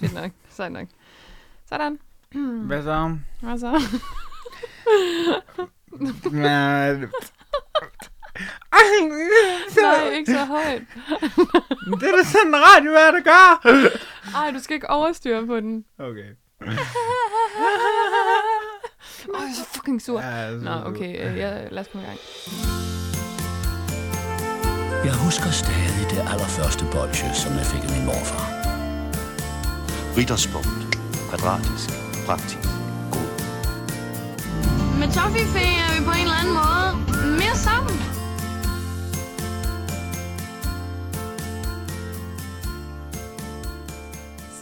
Fedt nok. Sådan nok. Sådan. Hvad så? Hvad så? Nej, Nej, ikke så højt. det er da sådan en radio, hvad der gør. Ej, du skal ikke overstyre på den. Okay. Åh, jeg er så fucking sur. Ja, Nå, okay. Øh, ja, lad os komme i gang. Jeg husker stadig det allerførste bolsje, som jeg fik af min morfar. Ritterspunkt. Kvadratisk. Praktisk. God. Med Toffifee er vi på en eller anden måde mere sammen.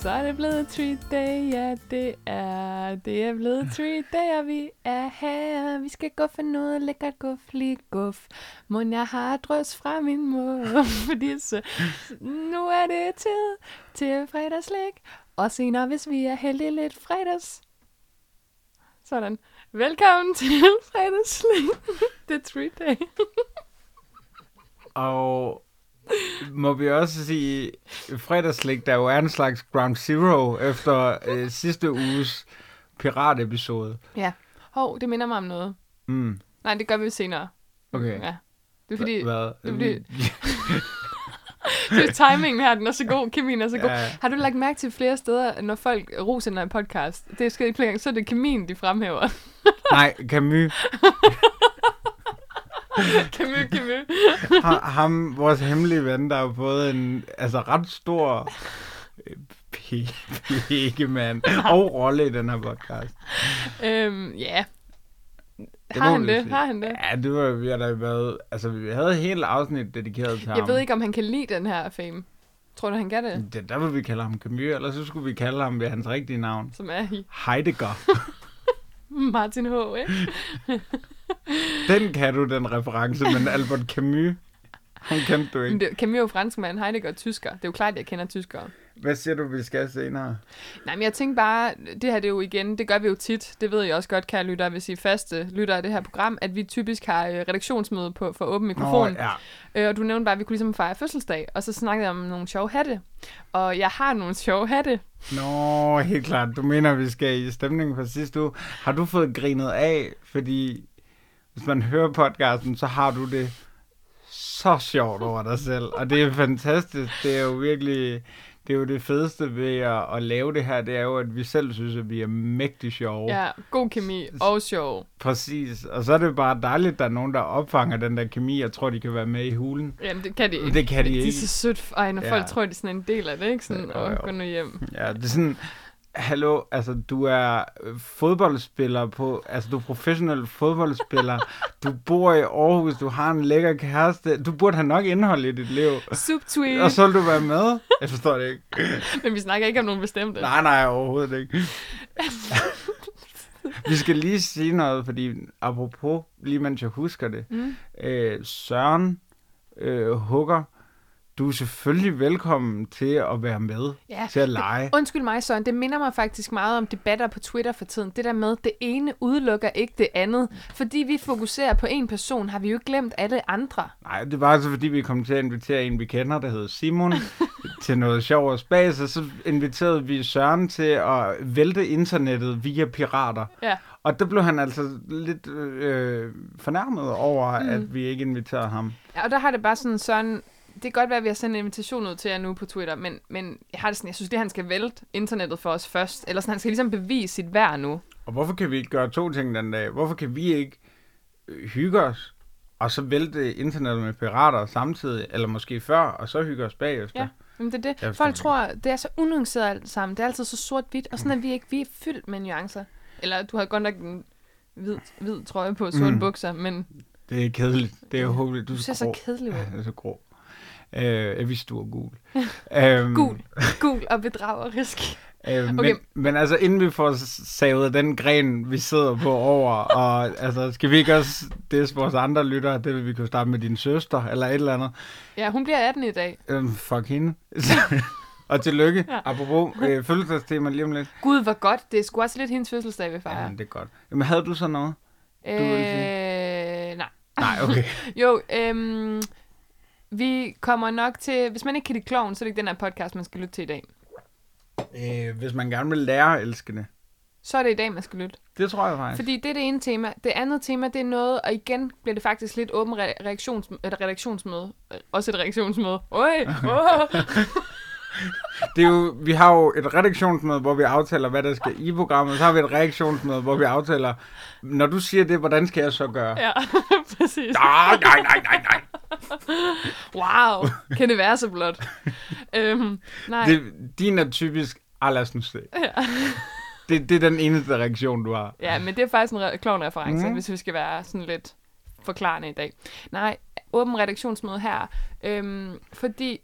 Så er det blevet treat day, ja det er. Det er blevet treat day, og vi er her. Vi skal guffe noget lækkert guf, lige guf. Må jeg har drøs fra min mor, fordi så, nu er det tid til fredagslæg. Og senere, hvis vi er heldige lidt fredags. Sådan. Velkommen til fredagslæg. det er treat day. Og må vi også sige, fredagslæg, der jo er en slags ground zero efter øh, sidste uges piratepisode. Ja. Hov, det minder mig om noget. Mm. Nej, det gør vi senere. Okay. Ja. Det er fordi, Hvad? det er fordi- det er timingen her, den er så god, kemien er så god. Ja. Har du lagt mærke til flere steder, når folk roser en podcast? Det er sket flere gange, så er det kemien, de fremhæver. Nej, Camus. Camus, Camus. Ha- ham, vores hemmelige ven, der har fået en altså, ret stor øh, pikkemand og rolle i den her podcast. øhm, ja. Det Har han det? sige. Har han det? Ja, det var, vi har da været, altså vi havde et helt afsnit dedikeret til ham. Jeg ved ikke, om han kan lide den her fame. Tror du, han kan det? Det, der vil vi kalde ham Camus, eller så skulle vi kalde ham ved hans rigtige navn. Som er i Heidegger. Martin H., ikke? Den kan du, den reference, men Albert Camus, han kendte du Men ikke. det, Camus er jo franskmand, Heidegger er tysker. Det er jo klart, jeg kender tyskere. Hvad siger du, vi skal senere? Nej, men jeg tænker bare, det her det er jo igen, det gør vi jo tit, det ved jeg også godt, kære lyttere, hvis I er faste lyttere af det her program, at vi typisk har øh, redaktionsmøde på, for åben mikrofon. ja. Øh, og du nævnte bare, at vi kunne ligesom fejre fødselsdag, og så snakkede jeg om nogle sjove hatte. Og jeg har nogle sjove hatte. Nå, helt klart. Du mener, vi skal i stemningen fra sidste uge. Har du fået grinet af, fordi hvis man hører podcasten, så har du det så sjovt over dig selv. Og det er fantastisk. Det er jo virkelig... Det er jo det fedeste ved at, at lave det her, det er jo, at vi selv synes, at vi er mægtig sjove. Ja, god kemi og sjov. Præcis. Og så er det bare dejligt, at der er nogen, der opfanger den der kemi, og tror, de kan være med i hulen. Jamen, det kan de ikke. Det kan de De er ikke. så sødt. Ej, når Ja. folk tror, de er sådan en del af det, ikke? Sådan, Jo, åh, gå nu hjem. Ja, det er sådan, hallo, altså du er øh, fodboldspiller på, altså du er professionel fodboldspiller, du bor i Aarhus, du har en lækker kæreste, du burde have nok indhold i dit liv, Subtweet. og så vil du være med. Jeg forstår det ikke. Men vi snakker ikke om nogen bestemte. Nej, nej, overhovedet ikke. Vi skal lige sige noget, fordi apropos, lige mens jeg husker det, Mm. øh, Søren øh, Hugger, du er selvfølgelig velkommen til at være med, Ja, til at lege. Undskyld mig, Søren. Det minder mig faktisk meget om debatter på Twitter for tiden. Det der med, det ene udelukker ikke det andet. Fordi vi fokuserer på en person, har vi jo ikke glemt alle andre. Nej, det var altså fordi, vi kom til at invitere en, vi kender, der hedder Simon, til noget sjov og spas, og så inviterede vi Søren til at vælte internettet via pirater. Ja. Og der blev han altså lidt øh, fornærmet over, mm. at vi ikke inviterede ham. ja og der har det bare sådan, Søren... Det kan godt være, at vi har sendt en invitation ud til jer nu på Twitter, men, men jeg har det sådan, jeg synes, det han skal vælte internettet for os først. Eller sådan, han skal ligesom bevise sit værd nu. Og hvorfor kan vi ikke gøre to ting den dag? Hvorfor kan vi ikke øh, hygge os, og så vælte internettet med pirater samtidig, eller måske før, og så hygge os bagefter? Ja. Jamen, det er det. Folk tror, det er så unuanceret alt sammen. Det er altid så sort-hvidt, og sådan er vi ikke. Vi er fyldt med nuancer. Eller du har godt nok en hvid, hvid trøje på, sorte Mm. bukser, men Det er kedeligt. Det er håbløst. du ser så grå. kedelig ud. Ja, det er så grå. Øh, jeg vidste, du var gul. øhm, Gul, gul og bedragerisk. Øh, men, Okay. men altså, inden vi får savet den gren, vi sidder på over, og altså, skal vi ikke også, det er vores andre lyttere, det vil vi kunne starte med din søster, eller et eller andet. Ja, hun bliver 18 i dag. Øhm, fuck hende. og tillykke. Ja. Ja. Apropos øh, fødselsdagstema lige om lidt. Gud, hvor godt. Det er sgu også lidt hendes fødselsdag, vi Ja, fejrer. det er godt. Jamen, havde du så noget? Øh, vil nej. Nej, okay. Jo, øhm, vi kommer nok til... Hvis man ikke kan lide kloven, så er det ikke den her podcast, man skal lytte til i dag. Øh, hvis man gerne vil lære at elske det. Så er det i dag, man skal lytte. Det tror jeg faktisk. Fordi det er det ene tema. Det andet tema, det er noget, og igen bliver det faktisk lidt åben re- reaktions, et redaktionsmøde. Øh, Også et reaktionsmøde. Oj, oh. Det er jo, vi har jo et redaktionsmøde, hvor vi aftaler, hvad der skal i programmet. Så har vi et reaktionsmøde, hvor vi aftaler, når du siger det, hvordan skal jeg så gøre? Ja, præcis. Nej, nej, nej, nej, nej. Wow, kan det være så blot? øhm, nej, Det, din er typisk, ah, lad os nu se. Ja. Det, det er den eneste reaktion, du har. ja, men det er faktisk en re- klovn reference, Mhm. mm. hvis vi skal være sådan lidt forklarende i dag. Nej, åben redaktionsmøde her, øhm, fordi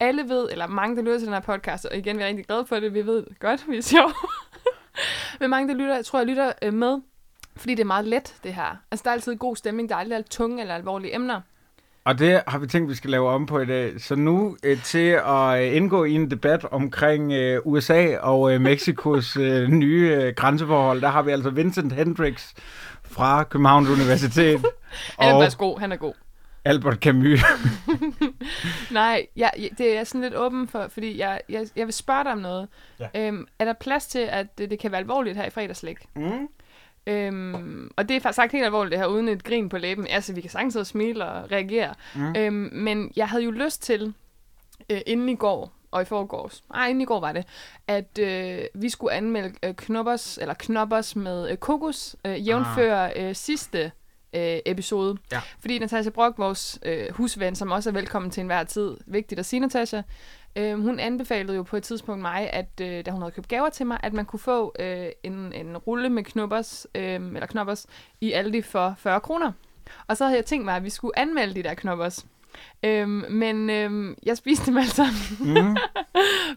alle ved, eller mange, der lytter til den her podcast, og igen, vi er rigtig glade for det, vi ved godt, vi er sjov. Men mange, der lytter, jeg tror, jeg lytter øh, med, fordi det er meget let, det her. Altså, der er altid god stemning, der er aldrig tunge eller alvorlige emner. Og det har vi tænkt, vi skal lave om på i dag. Så nu øh, til at øh, indgå i en debat omkring øh, USA og øh, Mexikos øh, nye øh, grænseforhold, der har vi altså Vincent Hendricks fra Københavns Universitet Han er og faktisk god, han er god. Albert Camus. Nej, jeg, jeg, det er sådan lidt åben for, fordi jeg, jeg, jeg vil spørge dig om noget. Ja. Øhm, er der plads til, at det, det kan være alvorligt her i fredagslæg? Mm. Øhm, og det er faktisk sagt helt alvorligt det her, uden et grin på læben. Altså, vi kan sagtens sidde og smile og reagere. Mm. Øhm, men jeg havde jo lyst til, øh, inden i går, og i forgårs, nej, inden i går var det, at øh, vi skulle anmelde øh, knoppers, eller knoppers med øh, kokos, øh, jævnfør øh, sidste øh, episode. Ja. Fordi Natasha Brock, vores øh, husven, som også er velkommen til enhver tid, vigtigt at sige, Natasha, øh, hun anbefalede jo på et tidspunkt mig, at øh, da hun havde købt gaver til mig, at man kunne få øh, en, en rulle med knoppers, øh, eller knoppers i Aldi for 40 kroner. Og så havde jeg tænkt mig, at vi skulle anmelde de der knoppers. Øhm, men øhm, jeg spiste dem alle sammen Mm.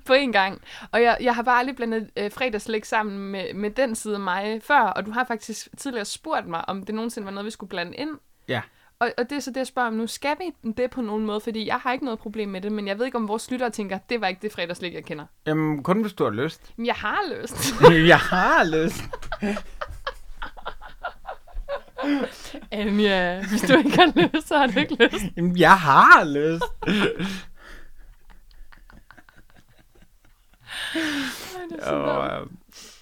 på en gang. Og jeg, jeg har bare aldrig blandet øh, fredagslæg sammen med, med den side af mig før. Og du har faktisk tidligere spurgt mig, om det nogensinde var noget, vi skulle blande ind. Ja. Og, og det er så det, jeg spørger om nu. Skal vi det på nogen måde? Fordi jeg har ikke noget problem med det, men jeg ved ikke, om vores lyttere tænker, det var ikke det fredagslæg, jeg kender. Jamen, kun hvis du har lyst. Men jeg har lyst. jeg har lyst. Anja, hvis du ikke har lyst, så har du ikke lyst. Jamen, jeg har lyst. Ej, det er så.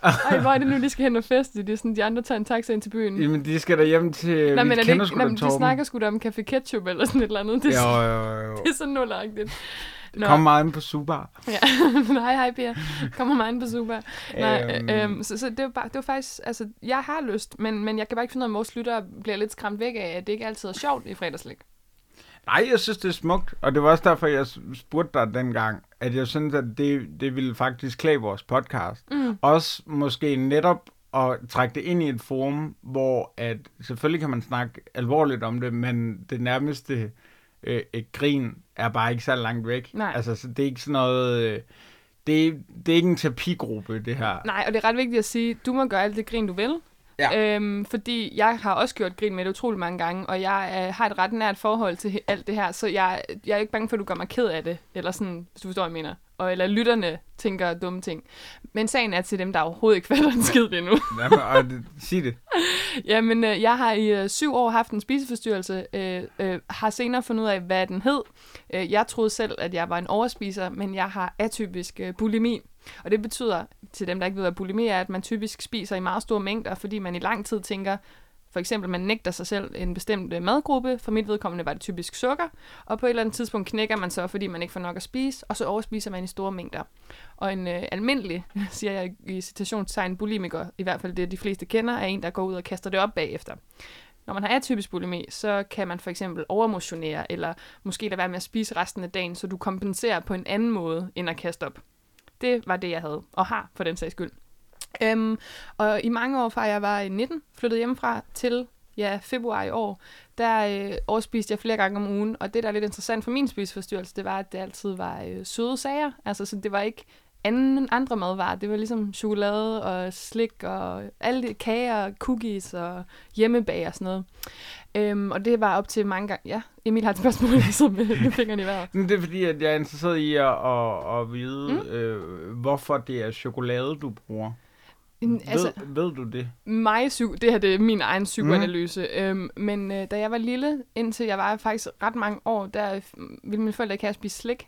Ej, hvor er det nu, de skal hen og feste? Det er sådan, de andre tager en taxa ind til byen. jamen, de skal da hjem til... Nej, men er det ikke, nej, de snakker sgu da om Café Ketchup eller sådan et eller andet. Det, er, Jo, jo, jo. det er så nulagtigt. Nå, Kom meget ind på Super. ja. nej, hej Pia. Kommer mig ind på super. Nej, øhm. øhm, så, så det, var bare, det var faktisk, altså, jeg har lyst, men, men jeg kan bare ikke finde ud af, om vores lyttere bliver lidt skræmt væk af, at det ikke altid er sjovt i fredagslæg. Nej, jeg synes, det er smukt. Og det var også derfor, jeg spurgte dig dengang, at jeg synes, at det, det ville faktisk klæde vores podcast. Mm. Også måske netop at trække det ind i et forum, hvor at selvfølgelig kan man snakke alvorligt om det, men det nærmeste øh, et grin er bare ikke så langt væk. Nej. Altså, så det er ikke sådan noget... Øh, det, det er ikke en terapigruppe, det her. Nej, og det er ret vigtigt at sige, du må gøre alt det grin, du vil. Ja. Øhm, fordi jeg har også gjort grin med det utrolig mange gange, og jeg øh, har et ret nært forhold til alt det her, så jeg, jeg er ikke bange for, at du gør mig ked af det, eller sådan, hvis du forstår, hvad jeg mener. Og, eller lytterne tænker dumme ting. Men sagen er til dem, der overhovedet ikke fatter en skid endnu. Det, sig det. Jamen, øh, jeg har i øh, syv år haft en spiseforstyrrelse, øh, øh, har senere fundet ud af, hvad den hed. Øh, jeg troede selv, at jeg var en overspiser, men jeg har atypisk øh, bulimi. Og det betyder, til dem, der ikke ved, hvad bulimi er, at man typisk spiser i meget store mængder, fordi man i lang tid tænker, for eksempel, man nægter sig selv en bestemt øh, madgruppe. For mit vedkommende var det typisk sukker. Og på et eller andet tidspunkt knækker man så, fordi man ikke får nok at spise, og så overspiser man i store mængder. Og en øh, almindelig, siger jeg i citationstegn, bulimiker, i hvert fald det, de fleste kender, er en, der går ud og kaster det op bagefter. Når man har atypisk bulimi, så kan man for eksempel overmotionere, eller måske lade være med at spise resten af dagen, så du kompenserer på en anden måde, end at kaste op. Det var det, jeg havde, og har for den sags skyld. Øhm, og i mange år fra jeg var i 19, flyttede hjemmefra til ja, februar i år, der øh, overspiste jeg flere gange om ugen, og det, der er lidt interessant for min spiseforstyrrelse, det var, at det altid var øh, søde sager. Altså, så det var ikke anden, andre madvarer. Det var ligesom chokolade og slik og alle de kager, cookies og hjemmebag og sådan noget. Øhm, og det var op til mange gange... Ja, Emil har et spørgsmål, så med, med fingrene i vejret. Det er fordi, at jeg er interesseret i at, at, at vide, mm. øh, hvorfor det er chokolade, du bruger. Mm, Altså, ved, ved du det? mig det her det er min egen psykoanalyse, mm. øhm, men øh, da jeg var lille, indtil jeg var faktisk ret mange år, der øh, ville mine forældre ikke have spise slik.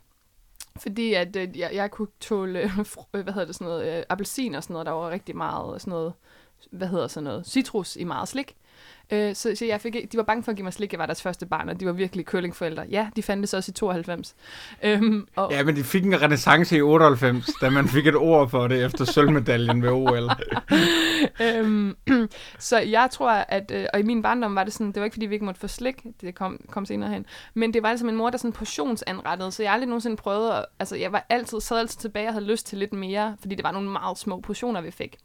Fordi at øh, jeg, jeg kunne tåle, øh, øh, hvad hedder det, sådan noget, øh, appelsin og sådan noget, der var rigtig meget sådan noget, hvad hedder sådan noget, citrus i meget slik. Øh, så, så jeg fik, de var bange for at give mig slik, jeg var deres første barn, og de var virkelig køllingforældre. Ja, de fandtes også i 92. Øhm, og, Ja, men de fik en renaissance i 98, da man fik et ord for det efter sølvmedaljen ved OL. øhm, så jeg tror, at, øh, og i min barndom var det sådan, det var ikke fordi, vi ikke måtte få slik, det kom, kom senere hen, men det var ligesom en mor, der sådan portionsanrettede, så jeg aldrig nogensinde prøvede, at, altså jeg var altid, sad altid tilbage og havde lyst til lidt mere, fordi det var nogle meget små portioner, vi fik.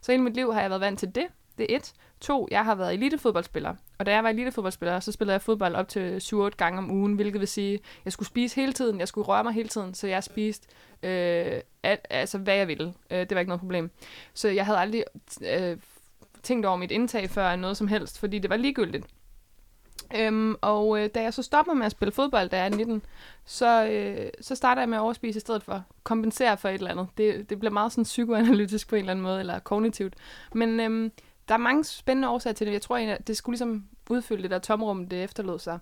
Så hele mit liv har jeg været vant til det, det er et. To, jeg har været elitefodboldspiller, og da jeg var elitefodboldspiller, så spillede jeg fodbold op til 7-8 gange om ugen, hvilket vil sige, at jeg skulle spise hele tiden, jeg skulle røre mig hele tiden, så jeg spiste øh, alt, altså hvad jeg ville. Øh, det var ikke noget problem. Så jeg havde aldrig øh, tænkt over mit indtag før noget som helst, fordi det var ligegyldigt. Øhm, og øh, da jeg så stopper med at spille fodbold, da jeg er 19, så, øh, så starter jeg med at overspise i stedet for. Kompensere for et eller andet. Det, det bliver meget sådan psykoanalytisk på en eller anden måde, eller kognitivt. Men øhm, der er mange spændende årsager til det. Jeg tror, egentlig, at det skulle ligesom udfylde det der tomrum, det efterlod sig.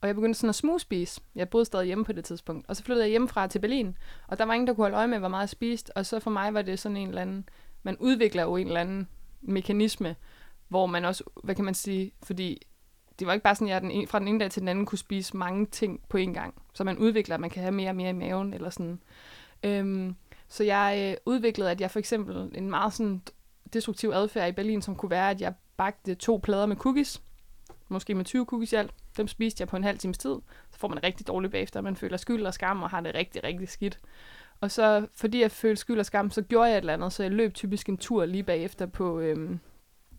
Og jeg begyndte sådan at smugspise. Jeg boede stadig hjemme på det tidspunkt. Og så flyttede jeg hjemmefra til Berlin. Og der var ingen, der kunne holde øje med, hvor meget jeg spiste. Og så for mig var det sådan en eller anden... Man udvikler jo en eller anden mekanisme, hvor man også, hvad kan man sige, fordi det var ikke bare sådan, at jeg den ene, fra den ene dag til den anden kunne spise mange ting på en gang. Så man udvikler, at man kan have mere og mere i maven, eller sådan. Øhm, så jeg øh, udviklede, at jeg for eksempel en meget sådan destruktiv adfærd i Berlin, som kunne være, at jeg bagte to plader med cookies, måske med 20 cookies i alt. Dem spiste jeg på en halv times tid. Så får man rigtig dårligt bagefter, man føler skyld og skam og har det rigtig, rigtig skidt. Og så, fordi jeg følte skyld og skam, så gjorde jeg et eller andet, så jeg løb typisk en tur lige bagefter på, øhm,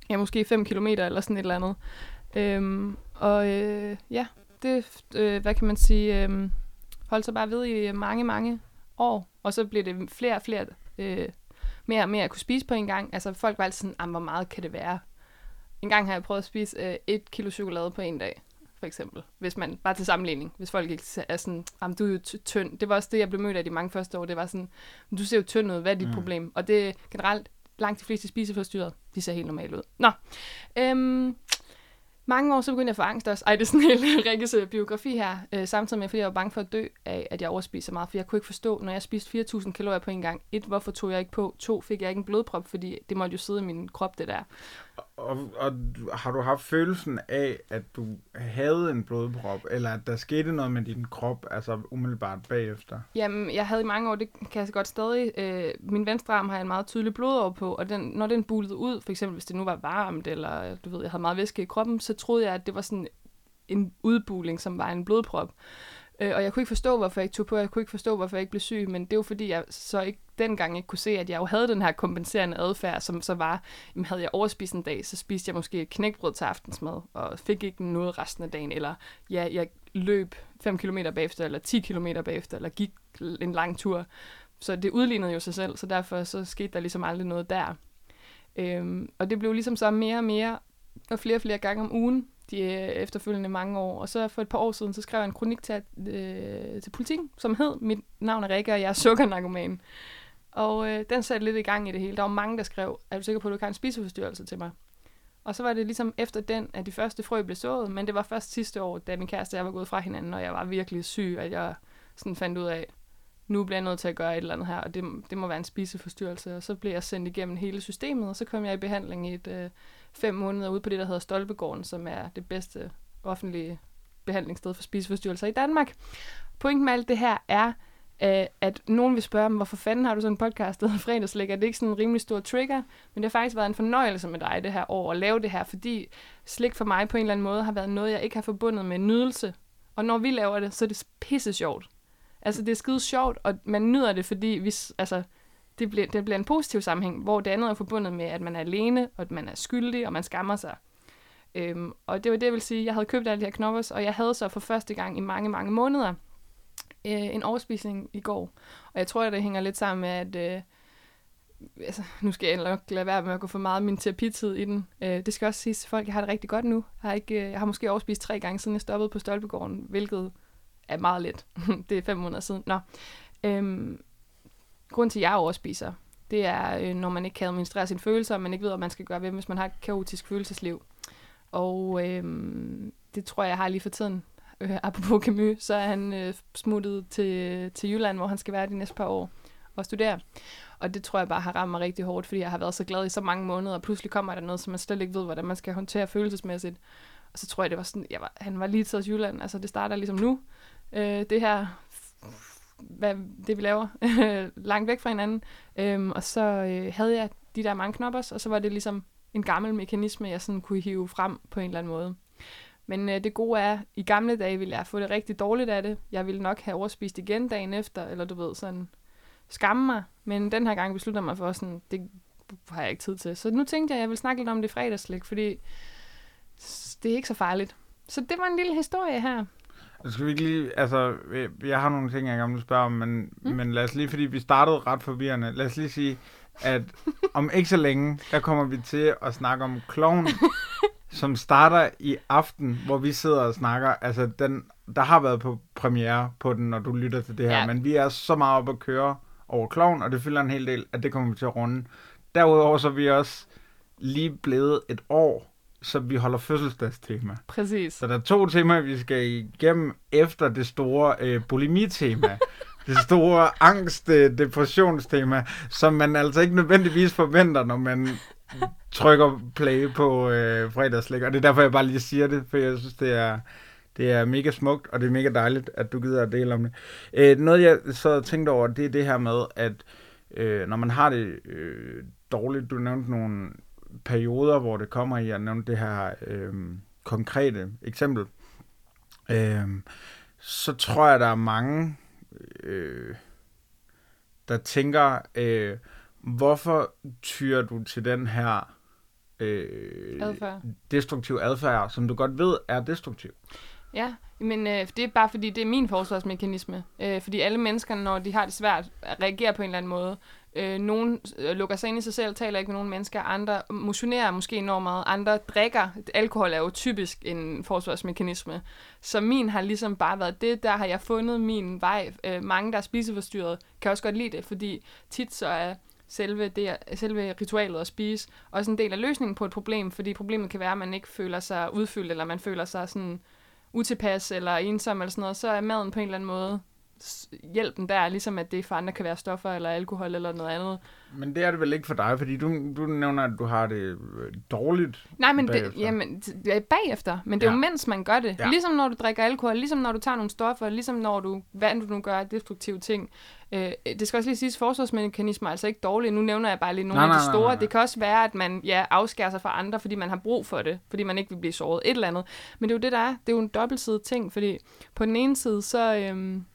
ja, måske 5 km eller sådan et eller andet. Øhm, og øh, ja, det, øh, hvad kan man sige, øh, holdt sig bare ved i mange, mange år. Og så blev det flere og flere, øh, mere og mere at kunne spise på en gang. Altså folk var altid sådan, "Jamen, hvor meget kan det være? En gang har jeg prøvet at spise øh, et kilo chokolade på en dag, for eksempel. Hvis man, bare til sammenligning, hvis folk ikke er sådan, jamen du er jo ty- tynd. Det var også det, jeg blev mødt af de mange første år. Det var sådan, "Men du ser jo tynd ud, hvad er dit mm. problem? Og det er generelt, langt de fleste spiseforstyrret, de ser helt normalt ud. Nå, øhm, mange år, så begyndte jeg at få angst også. Ej, det er sådan en hel Rikkes biografi her, øh, samtidig med, fordi jeg var bange for at dø af, at jeg overspiser så meget. For jeg kunne ikke forstå, når jeg spiste 4.000 kalorier på en gang. Et, hvorfor tog jeg ikke på? To, fik jeg ikke en blodprop, fordi det måtte jo sidde i min krop, det der. Og, og har du haft følelsen af, at du havde en blodprop, eller at der skete noget med din krop, altså umiddelbart bagefter? Jamen, jeg havde i mange år, det kan jeg godt stadig, øh, min venstre arm har jeg en meget tydelig blodår på, og den, når den bulede ud, for eksempel hvis det nu var varmt, eller du ved, jeg havde meget væske i kroppen, så troede jeg, at det var sådan en udbuling, som var en blodprop. Øh, Øh, og jeg kunne ikke forstå, hvorfor jeg ikke tog på, jeg kunne ikke forstå, hvorfor jeg ikke blev syg, men det var fordi, jeg så ikke dengang ikke kunne se, at jeg jo havde den her kompenserende adfærd, som så var, jamen havde jeg overspist en dag, så spiste jeg måske et knækbrød til aftensmad, og fik ikke noget resten af dagen, eller ja, jeg løb 5 km bagefter, eller 10 km bagefter, eller gik en lang tur. Så det udlignede jo sig selv, så derfor så skete der ligesom aldrig noget der. Øhm, og det blev ligesom så mere og mere, og flere og flere gange om ugen, de øh, efterfølgende mange år. Og så for et par år siden, så skrev jeg en kronik til, øh, til politikken, som hed, mit navn er Rikke, og jeg er sukkernarkoman. Og øh, den satte lidt i gang i det hele. Der var mange, der skrev, er du sikker på, at du kan en spiseforstyrrelse til mig? Og så var det ligesom efter den, at de første frø blev sået, men det var først sidste år, da min kæreste og jeg var gået fra hinanden, og jeg var virkelig syg, at jeg sådan fandt ud af, nu bliver jeg nødt til at gøre et eller andet her, og det, det må være en spiseforstyrrelse. Og så blev jeg sendt igennem hele systemet, og så kom jeg i behandling i et øh, fem måneder ude på det, der hedder Stolpegården, som er det bedste offentlige behandlingssted for spiseforstyrrelser i Danmark. Pointen med alt det her er, øh, at nogen vil spørge mig, hvorfor fanden har du sådan en podcast, der hedder Fredagslæg? Er det ikke sådan en rimelig stor trigger? Men det har faktisk været en fornøjelse med dig det her år at lave det her, fordi slik for mig på en eller anden måde har været noget, jeg ikke har forbundet med nydelse. Og når vi laver det, så er det pisse sjovt. Altså, det er skide sjovt, og man nyder det, fordi vi, altså, det bliver, det bliver en positiv sammenhæng, hvor det andet er forbundet med, at man er alene, og at man er skyldig, og man skammer sig. Øhm, og det var det, jeg ville sige. Jeg havde købt alle de her knoppers, og jeg havde så for første gang i mange, mange måneder øh, en overspisning i går. Og jeg tror, at det hænger lidt sammen med, at... Øh, altså, nu skal jeg nok lade være med at gå for meget af min terapitid i den. Øh, det skal også siges til folk, jeg har det rigtig godt nu. Jeg har, ikke, øh, jeg har måske overspist tre gange, siden jeg stoppede på Stolpegården, hvilket er meget lidt. det er fem måneder siden. Nå. Øhm, grunden til, at jeg overspiser, det er, øh, når man ikke kan administrere sine følelser, og man ikke ved, hvad man skal gøre ved, hvis man har et kaotisk følelsesliv. Og øh, det tror jeg, jeg har lige for tiden. øh, apropos Camus, så er han øh, smuttet til, til Jylland, hvor han skal være de næste par år og studere. Og det tror jeg bare har ramt mig rigtig hårdt, fordi jeg har været så glad i så mange måneder, og pludselig kommer der noget, som man slet ikke ved, hvordan man skal håndtere følelsesmæssigt. Og så tror jeg, det var sådan, jeg var, han var lige til Jylland, altså det starter ligesom nu, øh, det her, hvad, det vi laver, langt væk fra hinanden. Øhm, og så øh, havde jeg de der mange knopper, og så var det ligesom en gammel mekanisme, jeg sådan kunne hive frem på en eller anden måde. Men øh, det gode er, i gamle dage ville jeg få det rigtig dårligt af det. Jeg ville nok have overspist igen dagen efter, eller du ved, sådan skamme mig. Men den her gang besluttede jeg mig for sådan, det har jeg ikke tid til. Så nu tænkte jeg, at jeg vil snakke lidt om det fredagslæg, fordi det er ikke så farligt. Så det var en lille historie her. Skal vi ikke lige, altså, jeg har nogle ting, jeg gerne vil spørge om, men, mm. men lad os lige, fordi vi startede ret forvirrende, lad os lige sige, at om ikke så længe, der kommer vi til at snakke om kloven, som starter i aften, hvor vi sidder og snakker. Altså, den, der har været på premiere på den, når du lytter til det her, ja. men vi er så meget oppe at køre over kloven, og det fylder en hel del, at det kommer vi til at runde. Derudover så er vi også lige blevet et år, så vi holder fødselsdagstema. Præcis. Så der er to temaer, vi skal igennem efter det store øh, bulimi-tema. det store angst, øh, depressionstema, som man altså ikke nødvendigvis forventer, når man trykker play på øh, fredagslæg. Og det er derfor, jeg bare lige siger det, for jeg synes, det er, det er mega smukt, og det er mega dejligt, at du gider at dele om det. Øh, noget, jeg så tænkte over, det er det her med, at øh, når man har det øh, dårligt, du nævnte nogle perioder, hvor det kommer i, jeg nævnte det her øh, konkrete eksempel, øh, så tror jeg, der er mange, øh, der tænker, øh, hvorfor tyrer du til den her øh, adfærd. destruktiv adfærd, som du godt ved er destruktiv? Ja, men øh, det er bare fordi, det er min forsvarsmekanisme. Øh, fordi alle mennesker, når de har det svært, reagerer på en eller anden måde. Øh, nogen øh, lukker sig ind i sig selv, taler ikke med nogen mennesker. Andre motionerer måske enormt meget. Andre drikker. Alkohol er jo typisk en forsvarsmekanisme. Så min har ligesom bare været det. Der har jeg fundet min vej. Øh, mange, der er spiseforstyrret, kan også godt lide det, fordi tit så er selve, det, selve ritualet at spise også en del af løsningen på et problem, fordi problemet kan være, at man ikke føler sig udfyldt, eller man føler sig sådan utilpas eller ensom eller sådan noget, så er maden på en eller anden måde hjælpen der, ligesom at det for andre kan være stoffer eller alkohol eller noget andet. Men det er det vel ikke for dig, fordi du, du nævner, at du har det øh, dårligt Nej, men bagefter. det, jamen, det er bagefter, men det er ja. jo mens man gør det. Ja. Ligesom når du drikker alkohol, ligesom når du tager nogle stoffer, ligesom når du, hvad du nu gør, destruktive ting. Øh, det skal også lige siges, forsvarsmekanismer er altså ikke dårlige. Nu nævner jeg bare lige nogle nej, af de store. Nej, nej, nej. Det kan også være, at man ja, afskærer sig fra andre, fordi man har brug for det, fordi man ikke vil blive såret et eller andet. Men det er jo det, der er. Det er jo en dobbeltsidig ting, fordi på den ene side, så... Øhm,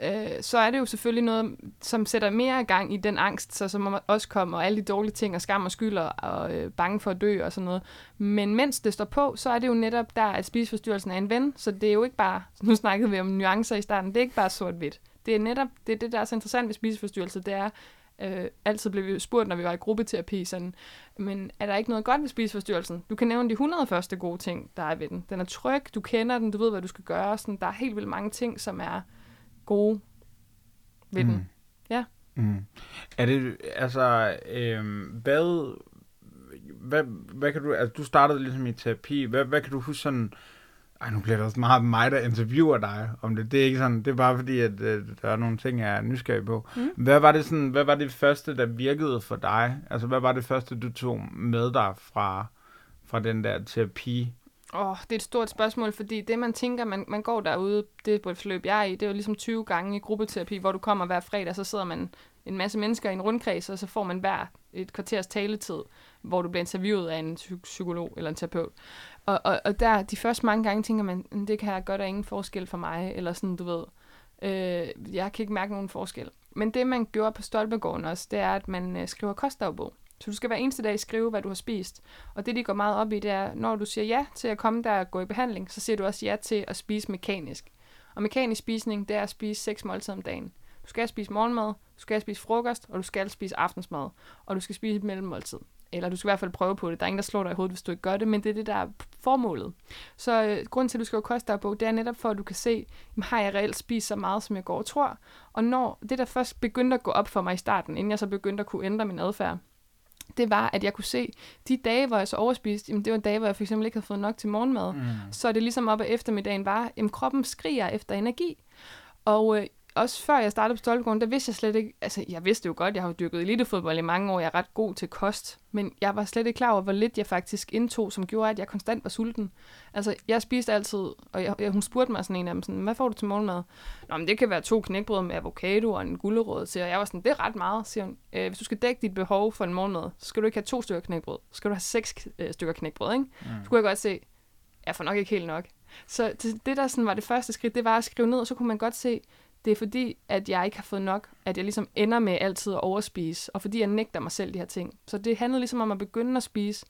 øh, så er det jo selvfølgelig noget, som sætter mere gang i den angst, så som også kommer, og alle de dårlige ting, og skam og skyld, og, og øh, bange for at dø og sådan noget. Men mens det står på, så er det jo netop der, at spiseforstyrrelsen er en ven, så det er jo ikke bare, nu snakkede vi om nuancer i starten, det er ikke bare sort-hvidt. Det er netop det, er det der er så interessant ved spiseforstyrrelse, det er, øh, altid blev vi spurgt, når vi var i gruppeterapi, sådan, men er der ikke noget godt ved spiseforstyrrelsen? Du kan nævne de 100 første gode ting, der er ved den. Den er tryg, du kender den, du ved, hvad du skal gøre. Sådan, der er helt vildt mange ting, som er gode ved mm. den. Ja. Mm. Er det, altså, øh, hvad, hvad, hvad kan du, altså du startede ligesom i terapi, hvad, hvad kan du huske sådan, ej, nu bliver der også meget mig, der interviewer dig om det. Det er ikke sådan, det er bare fordi, at øh, der er nogle ting, jeg er nysgerrig på. Mm. Hvad var det sådan, hvad var det første, der virkede for dig? Altså, hvad var det første, du tog med dig fra, fra den der terapi Åh, oh, det er et stort spørgsmål, fordi det, man tænker, man, man går derude, det er på et forløb, jeg er i, det er jo ligesom 20 gange i gruppeterapi, hvor du kommer hver fredag, så sidder man en masse mennesker i en rundkreds, og så får man hver et kvarters taletid, hvor du bliver interviewet af en psykolog eller en terapeut. Og, og, og der, de første mange gange tænker man, mm, det kan jeg godt have ingen forskel for mig, eller sådan, du ved, øh, jeg kan ikke mærke nogen forskel. Men det, man gjorde på Stolpegården også, det er, at man øh, skriver kostdagbog. Så du skal hver eneste dag skrive, hvad du har spist. Og det, de går meget op i, det er, når du siger ja til at komme der og gå i behandling, så siger du også ja til at spise mekanisk. Og mekanisk spisning, det er at spise seks måltider om dagen. Du skal spise morgenmad, du skal spise frokost, og du skal spise aftensmad. Og du skal spise et mellemmåltid. Eller du skal i hvert fald prøve på det. Der er ingen, der slår dig i hovedet, hvis du ikke gør det, men det er det, der er formålet. Så øh, grunden til, at du skal koste på, det er netop for, at du kan se, jamen, har jeg reelt spist så meget, som jeg går og tror? Og når det, der først begyndte at gå op for mig i starten, inden jeg så begyndte at kunne ændre min adfærd, det var, at jeg kunne se, de dage, hvor jeg så overspiste, jamen det var dage, hvor jeg eksempel ikke havde fået nok til morgenmad. Mm. Så det ligesom op ad eftermiddagen var, jamen kroppen skriger efter energi. Og øh, også før jeg startede på Stolpegården, der vidste jeg slet ikke, altså jeg vidste jo godt, jeg har jo dyrket elitefodbold i mange år, jeg er ret god til kost, men jeg var slet ikke klar over, hvor lidt jeg faktisk indtog, som gjorde, at jeg konstant var sulten. Altså jeg spiste altid, og jeg, jeg, hun spurgte mig sådan en af dem, sådan, hvad får du til morgenmad? Nå, men det kan være to knækbrød med avocado og en gulerod og jeg var sådan, det er ret meget, siger hun. Øh, hvis du skal dække dit behov for en morgenmad, så skal du ikke have to stykker knækbrød, så skal du have seks øh, stykker knækbrød, ikke? Mm. Så kunne jeg godt se, jeg får nok ikke helt nok. Så det, det der sådan var det første skridt, det var at skrive ned, og så kunne man godt se, det er fordi, at jeg ikke har fået nok, at jeg ligesom ender med altid at overspise, og fordi jeg nægter mig selv de her ting. Så det handlede ligesom om at begynde at spise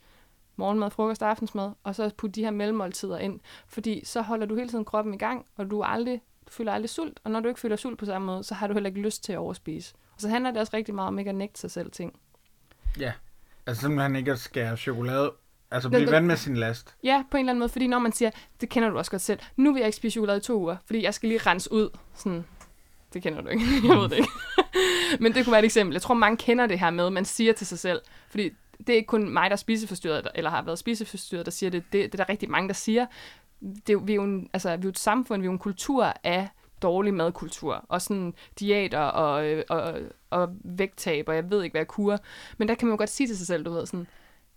morgenmad, frokost og aftensmad, og så putte de her mellemmåltider ind. Fordi så holder du hele tiden kroppen i gang, og du, aldrig, du føler aldrig sult, og når du ikke føler sult på samme måde, så har du heller ikke lyst til at overspise. Og så handler det også rigtig meget om ikke at nægte sig selv ting. Ja. Altså simpelthen ikke at skære chokolade. Altså blive ven med sin last. Ja, på en eller anden måde, fordi når man siger, det kender du også godt selv, nu vil jeg ikke spise chokolade i to uger, fordi jeg skal lige rense ud. Sådan, det kender du ikke, jeg ved det ikke. Men det kunne være et eksempel. Jeg tror, mange kender det her med, man siger til sig selv, fordi det er ikke kun mig, der er spiseforstyrret, eller har været spiseforstyrret, der siger det. Det, det er der rigtig mange, der siger. Det, vi, er jo en, altså, vi er jo et samfund, vi er jo en kultur af dårlig madkultur, og sådan diæter og, øh, og, og vægttab, og jeg ved ikke, hvad jeg kurer. Men der kan man jo godt sige til sig selv, du ved sådan,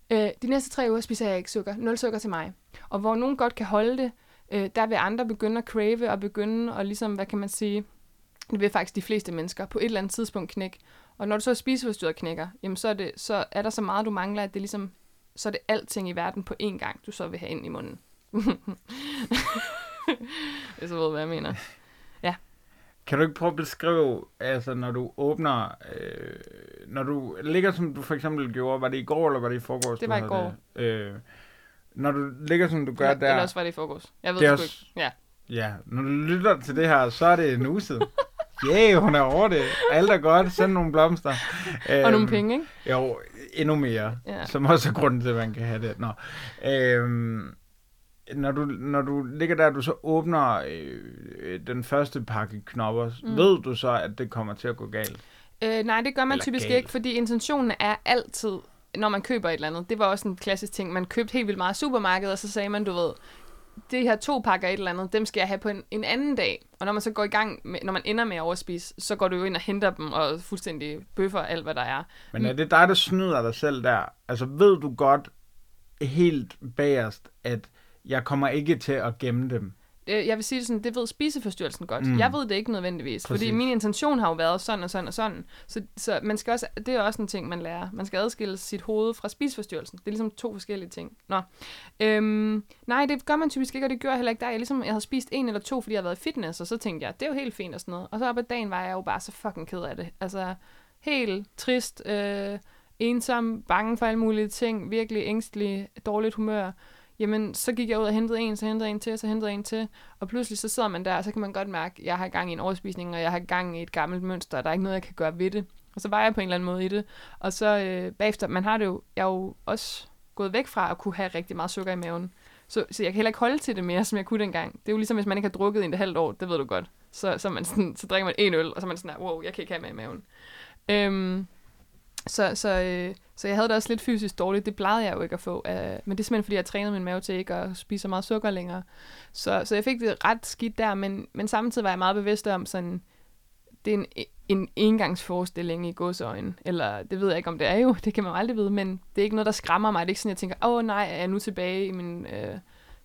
øh, de næste tre uger spiser jeg ikke sukker, nul sukker til mig. Og hvor nogen godt kan holde det, øh, der vil andre begynde at crave og begynde at ligesom, hvad kan man sige, det vil faktisk de fleste mennesker på et eller andet tidspunkt knække. Og når du så er spiseforstyrret knækker, jamen så er, det, så er der så meget, du mangler, at det ligesom, så er det alting i verden på én gang, du så vil have ind i munden. Hvis du ved, hvad jeg mener. Kan du ikke prøve at beskrive, altså når du åbner, øh, når du ligger som du for eksempel gjorde, var det i går eller var det i forgårs? Det var i går. Det? Øh, når du ligger som du gør Eller, der, eller også var det i forgårs. Jeg ved Det det også- ikke. Ja. ja, når du lytter til det her, så er det en uge siden. Yeah, hun er over det. Alt er godt. Send nogle blomster. Og Øhm, nogle penge, ikke? Jo, endnu mere. Ja. Som også er grunden til, at man kan have det. Nå. Øhm, når, du, når du ligger der, du så åbner øh, den første pakke knopper, mm. ved du så, at det kommer til at gå galt? Øh, nej, det gør man Eller typisk galt. ikke, fordi intentionen er altid, når man køber et eller andet. Det var også en klassisk ting. Man købte helt vildt meget i supermarkedet, og så sagde man, du ved, det her to pakker et eller andet, dem skal jeg have på en, en anden dag. Og når man så går i gang, med, når man ender med at overspise, så går du jo ind og henter dem og fuldstændig bøffer alt, hvad der er. Men er det dig, der snyder dig selv der? Altså ved du godt helt bagerst, at jeg kommer ikke til at gemme dem? Øh, Jeg vil sige det sådan, det ved spiseforstyrrelsen godt. Mm. Jeg ved det ikke nødvendigvis. Præcis. fordi min intention har jo været sådan og sådan og sådan. Så, så man skal også, det er også en ting, man lærer. Man skal adskille sit hoved fra spiseforstyrrelsen. Det er ligesom to forskellige ting. Nå. Øhm, nej, det gør man typisk ikke, og det gør jeg heller ikke der. Jeg, ligesom, jeg havde spist en eller to, fordi jeg havde været i fitness, og så tænkte jeg, det er jo helt fint og sådan noget. Og så op ad dagen var jeg jo bare så fucking ked af det. Altså, helt trist, øh, ensom, bange for alle mulige ting, virkelig ængstelig, dårligt humør. Jamen, så gik jeg ud og hentede en, så hentede en til, så hentede en til. Og pludselig så sidder man der, og så kan man godt mærke, at jeg har gang i en overspisning, og jeg har gang i et gammelt mønster, og der er ikke noget, jeg kan gøre ved det. Og så var jeg på en eller anden måde i det. Og så øh, bagefter, man har det jo, jeg er jo også gået væk fra at kunne have rigtig meget sukker i maven. Så, så jeg kan heller ikke holde til det mere, som jeg kunne dengang. Det er jo ligesom, hvis man ikke har drukket i et halvt år, det ved du godt. Så, så, man sådan, så drikker man en øl, og så er man sådan wow, jeg kan ikke have mere i maven. Øhm, så, så, øh, så jeg havde det også lidt fysisk dårligt. Det plejede jeg jo ikke at få. Øh, men det er simpelthen, fordi jeg trænede min mave til ikke at spise så meget sukker længere. Så, så jeg fik det ret skidt der, men, men samtidig var jeg meget bevidst om sådan, det er en, en engangsforestilling i godsøjne. Eller det ved jeg ikke, om det er jo. Det kan man jo aldrig vide, men det er ikke noget, der skræmmer mig. Det er ikke sådan, jeg tænker, åh oh, nej, er jeg nu tilbage i min øh,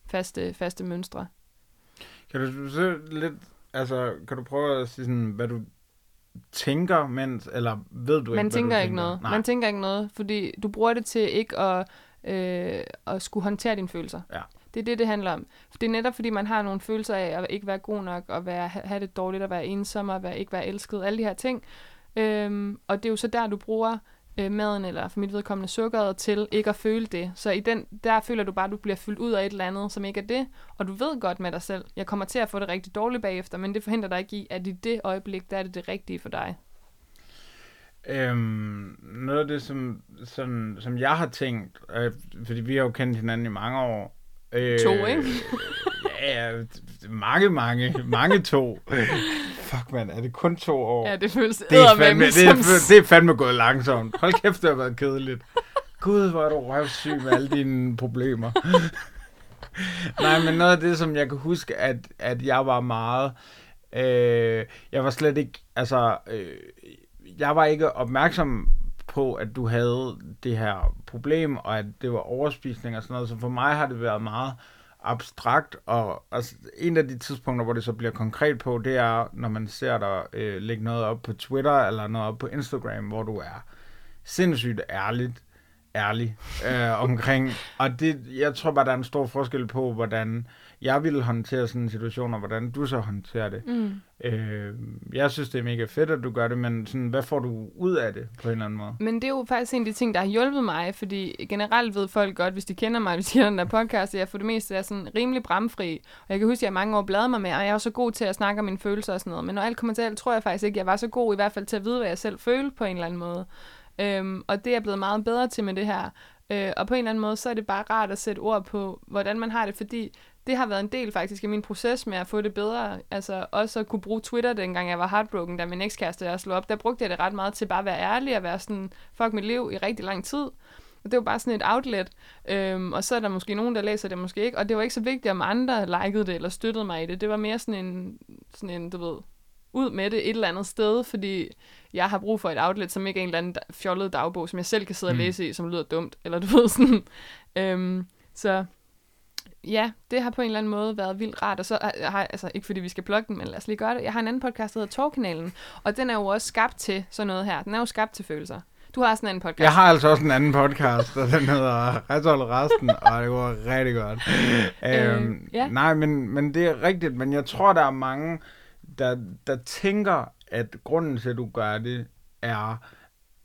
faste, faste mønstre. Kan du så lidt, altså, kan du prøve at sige sådan, hvad du tænker, mens, eller ved du ikke, Man tænker ikke noget. Nej. Man tænker ikke noget, fordi du bruger det til ikke at, øh, at skulle håndtere dine følelser. Ja. Det er det, det handler om. Det er netop, fordi man har nogle følelser af at ikke være god nok, og være, ha- have det dårligt, at være ensom, og være, ikke være elsket, alle de her ting. Øhm, og det er jo så der, du bruger øh, maden, eller for mit vedkommende sukkeret, til ikke at føle det. Så i den, der føler du bare, at du bliver fyldt ud af et eller andet, som ikke er det. Og du ved godt med dig selv, jeg kommer til at få det rigtig dårligt bagefter, men det forhindrer dig ikke i, at i det øjeblik, der er det det rigtige for dig. Øhm, noget af det, som, sådan, som jeg har tænkt, øh, fordi vi har jo kendt hinanden i mange år. Øh, To, ikke? ja, mange, mange, mange to. Fuck, mand, er det kun to år? Ja, det føles det, er fandme, det, er, som f- det er fandme gået langsomt. Hold kæft, det har været kedeligt. Gud, hvor er du røvsyg med alle dine problemer. Nej, men noget af det, som jeg kan huske, at, at jeg var meget... Øh, jeg var slet ikke... Altså, øh, jeg var ikke opmærksom på, at du havde det her problem, og at det var overspisning og sådan noget. Så for mig har det været meget abstrakt, og altså, en af de tidspunkter, hvor det så bliver konkret på, det er, når man ser dig øh, lægge noget op på Twitter, eller noget op på Instagram, hvor du er sindssygt ærligt, ærlig øh, omkring, og det, jeg tror bare, der er en stor forskel på, hvordan jeg ville håndtere sådan en situation, og hvordan du så håndterer det. Mm. Øh, jeg synes, det er mega fedt, at du gør det, men sådan, hvad får du ud af det på en eller anden måde? Men det er jo faktisk en af de ting, der har hjulpet mig, fordi generelt ved folk godt, hvis de kender mig, hvis de kender den der podcast, at jeg for det meste er sådan rimelig bramfri. Og jeg kan huske, at jeg mange år bladede mig med, og jeg er så god til at snakke om mine følelser og sådan noget. Men når alt kommer til alt, tror jeg faktisk ikke, jeg var så god i hvert fald til at vide, hvad jeg selv følte på en eller anden måde. Øhm, og det er jeg blevet meget bedre til med det her. Øh, og på en eller anden måde, så er det bare rart at sætte ord på, hvordan man har det, fordi det har været en del faktisk af min proces med at få det bedre. Altså også at kunne bruge Twitter, dengang jeg var heartbroken, da min ekskæreste jeg slog op. Der brugte jeg det ret meget til bare at være ærlig og være sådan, fuck mit liv i rigtig lang tid. Og det var bare sådan et outlet. Øhm, og så er der måske nogen, der læser det, måske ikke. Og det var ikke så vigtigt, om andre likede det eller støttede mig i det. Det var mere sådan en, sådan en du ved, ud med det et eller andet sted, fordi jeg har brug for et outlet, som ikke er en eller anden fjollet dagbog, som jeg selv kan sidde og Mm. læse i, som lyder dumt, eller du ved sådan. Øhm, så ja, det har på en eller anden måde været vildt rart, og så har- har altså ikke fordi vi skal plukke den, men lad os lige gøre det. Jeg har en anden podcast, der hedder Torkanalen, og den er jo også skabt til sådan noget her. Den er jo skabt til følelser. Du har sådan en anden podcast. Jeg har altså også en anden podcast, og den hedder Retshold resten, og det går rigtig godt. øhm, ja. Nej, men, men det er rigtigt, men jeg tror, der er mange, der, der tænker, at grunden til, at du gør det, er,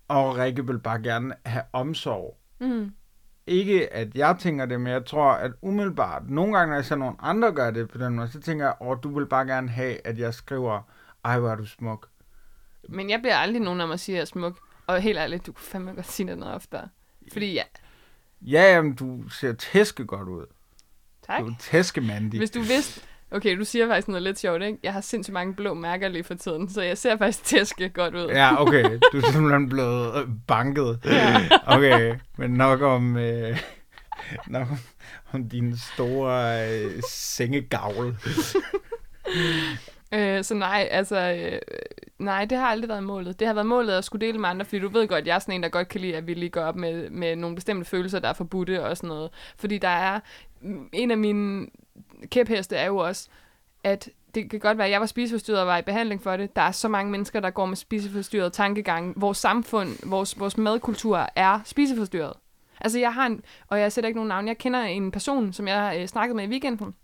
og Rikke vil bare gerne have omsorg. Mm. Ikke, at jeg tænker det, men jeg tror, at umiddelbart, nogle gange, når jeg ser nogle andre gøre det på den måde, så tænker jeg, åh, du vil bare gerne have, at jeg skriver, ej, hvor er du smuk. Men jeg bliver aldrig nogen af mig siger, at jeg er smuk. Og helt ærligt, du kunne fandme godt sige det noget oftere. Fordi ja, Ja, jamen, du ser tæske godt ud. tak. Du er tæskemandig. Hvis du vidste... Okay, du siger faktisk noget lidt sjovt, ikke? Jeg har sindssygt mange blå mærker lige for tiden, så jeg ser faktisk tæske godt ud. Ja, okay. Du er simpelthen blevet øh, banket. Ja. Okay, men nok om, øh, nok om, om din store øh, sengegavl. Øh, så nej, altså... Øh, nej, det har aldrig været målet. Det har været målet at skulle dele med andre, fordi du ved godt, jeg er sådan en, der godt kan lide, at vi lige går op med, med nogle bestemte følelser, der er forbudte og sådan noget. Fordi der er... En af mine kæpheste er jo også, at det kan godt være, at jeg var spiseforstyrret og var i behandling for det. Der er så mange mennesker, der går med spiseforstyrret tankegang. Vores samfund, vores, vores madkultur er spiseforstyrret. Altså jeg har en, og jeg sætter ikke nogen navn, jeg kender en person, som jeg øh, snakkede med i weekenden,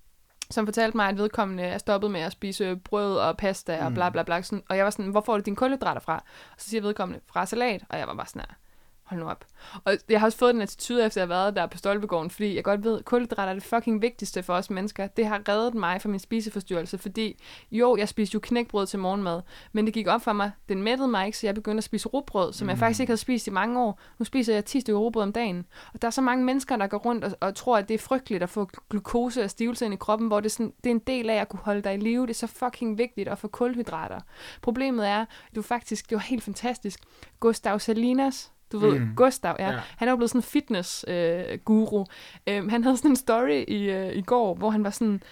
som fortalte mig, at vedkommende er stoppet med at spise brød og pasta og bla bla bla. Sådan, og jeg var sådan, hvor får du dine kulhydrater fra? Og så siger vedkommende, fra salat. Og jeg var bare sådan her, hold nu op. Og jeg har også fået den attitude, efter jeg har været der på Stolpegården, fordi jeg godt ved, at kulhydrater er det fucking vigtigste for os mennesker. Det har reddet mig fra min spiseforstyrrelse, fordi jo, jeg spiste jo knækbrød til morgenmad, men det gik op for mig, den mættede mig ikke, så jeg begyndte at spise rugbrød, som jeg faktisk ikke havde spist i mange år. Nu spiser jeg 10 stykker rugbrød om dagen. Og der er så mange mennesker, der går rundt og, og tror, at det er frygteligt at få glukose og stivelse ind i kroppen, hvor det er, sådan, det er en del af at kunne holde dig i live. Det er så fucking vigtigt at få kulhydrater. Problemet er, du faktisk, det var helt fantastisk, Gustav Salinas, du ved, Mm. Gustav, ja. Ja. Han er jo blevet sådan en fitness-guru. Øh, øhm, han havde sådan en story i, øh, i går, hvor han var sådan,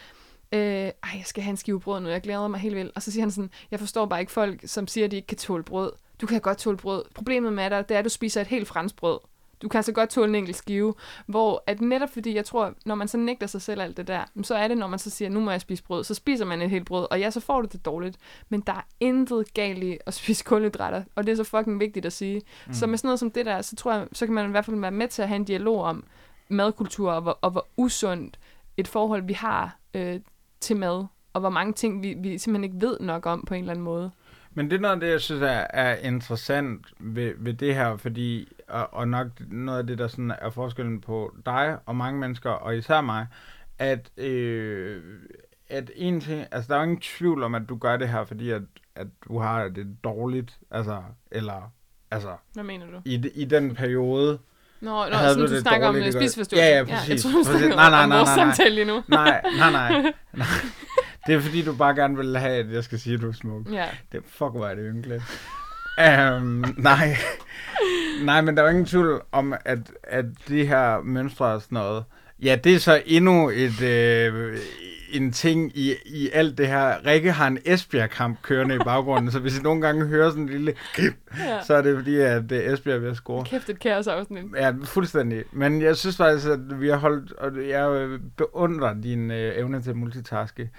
øh, ej, jeg skal have en skive brød nu, jeg glæder mig helt vildt. Og så siger han sådan, jeg forstår bare ikke folk, som siger, at de ikke kan tåle brød. Du kan godt tåle brød. Problemet med dig, det er, at du spiser et helt fransk brød. Du kan altså godt tåle en enkelt skive. Hvor at netop fordi, jeg tror, når man så nægter sig selv alt det der, så er det, når man så siger, nu må jeg spise brød, så spiser man et helt brød, og ja, så får du det dårligt. Men der er intet galt i at spise kulhydrater, og det er så fucking vigtigt at sige. Mm. Så med sådan noget som det der, så tror jeg, så kan man i hvert fald være med til at have en dialog om madkultur, og hvor, og hvor usundt et forhold vi har øh, til mad, og hvor mange ting vi, vi simpelthen ikke ved nok om på en eller anden måde. Men det er noget af det, jeg synes er, er interessant ved, ved det her, fordi, og, og nok noget af det, der sådan er forskellen på dig og mange mennesker, og især mig, at, øh, at en ting, altså der er jo ingen tvivl om, at du gør det her, fordi at, at du har det dårligt, altså, eller, altså, Hvad mener du? i, i den periode, Nå, nå sådan, du du det snakker om dårligt, øh, ikke også? spiseforstyrrelse. Ja, ja, jeg præcis. tror, du Præcis. snakker Nej, nej, om nej, vores nej, nej. samtale lige nu. nej, nej, nej, nej. Det er fordi, du bare gerne vil have, at jeg skal sige, at du er smuk. Ja. Det, fuck, hvor er det ynkeligt. um, nej. nej, men der er ingen tvivl om, at, at de her mønstre og sådan noget, ja, det er så endnu et, øh, en ting i, i alt det her. Rikke har en Esbjerg-kamp kørende i baggrunden, så hvis I nogle gange hører sådan en lille grip, ja. så er det fordi, at øh, Esbjerg er ved at score. Kæft et kaos afsnit. Ja, fuldstændig. Men jeg synes faktisk, at vi har holdt, og jeg øh, beundrer din øh, evne til at multitaske.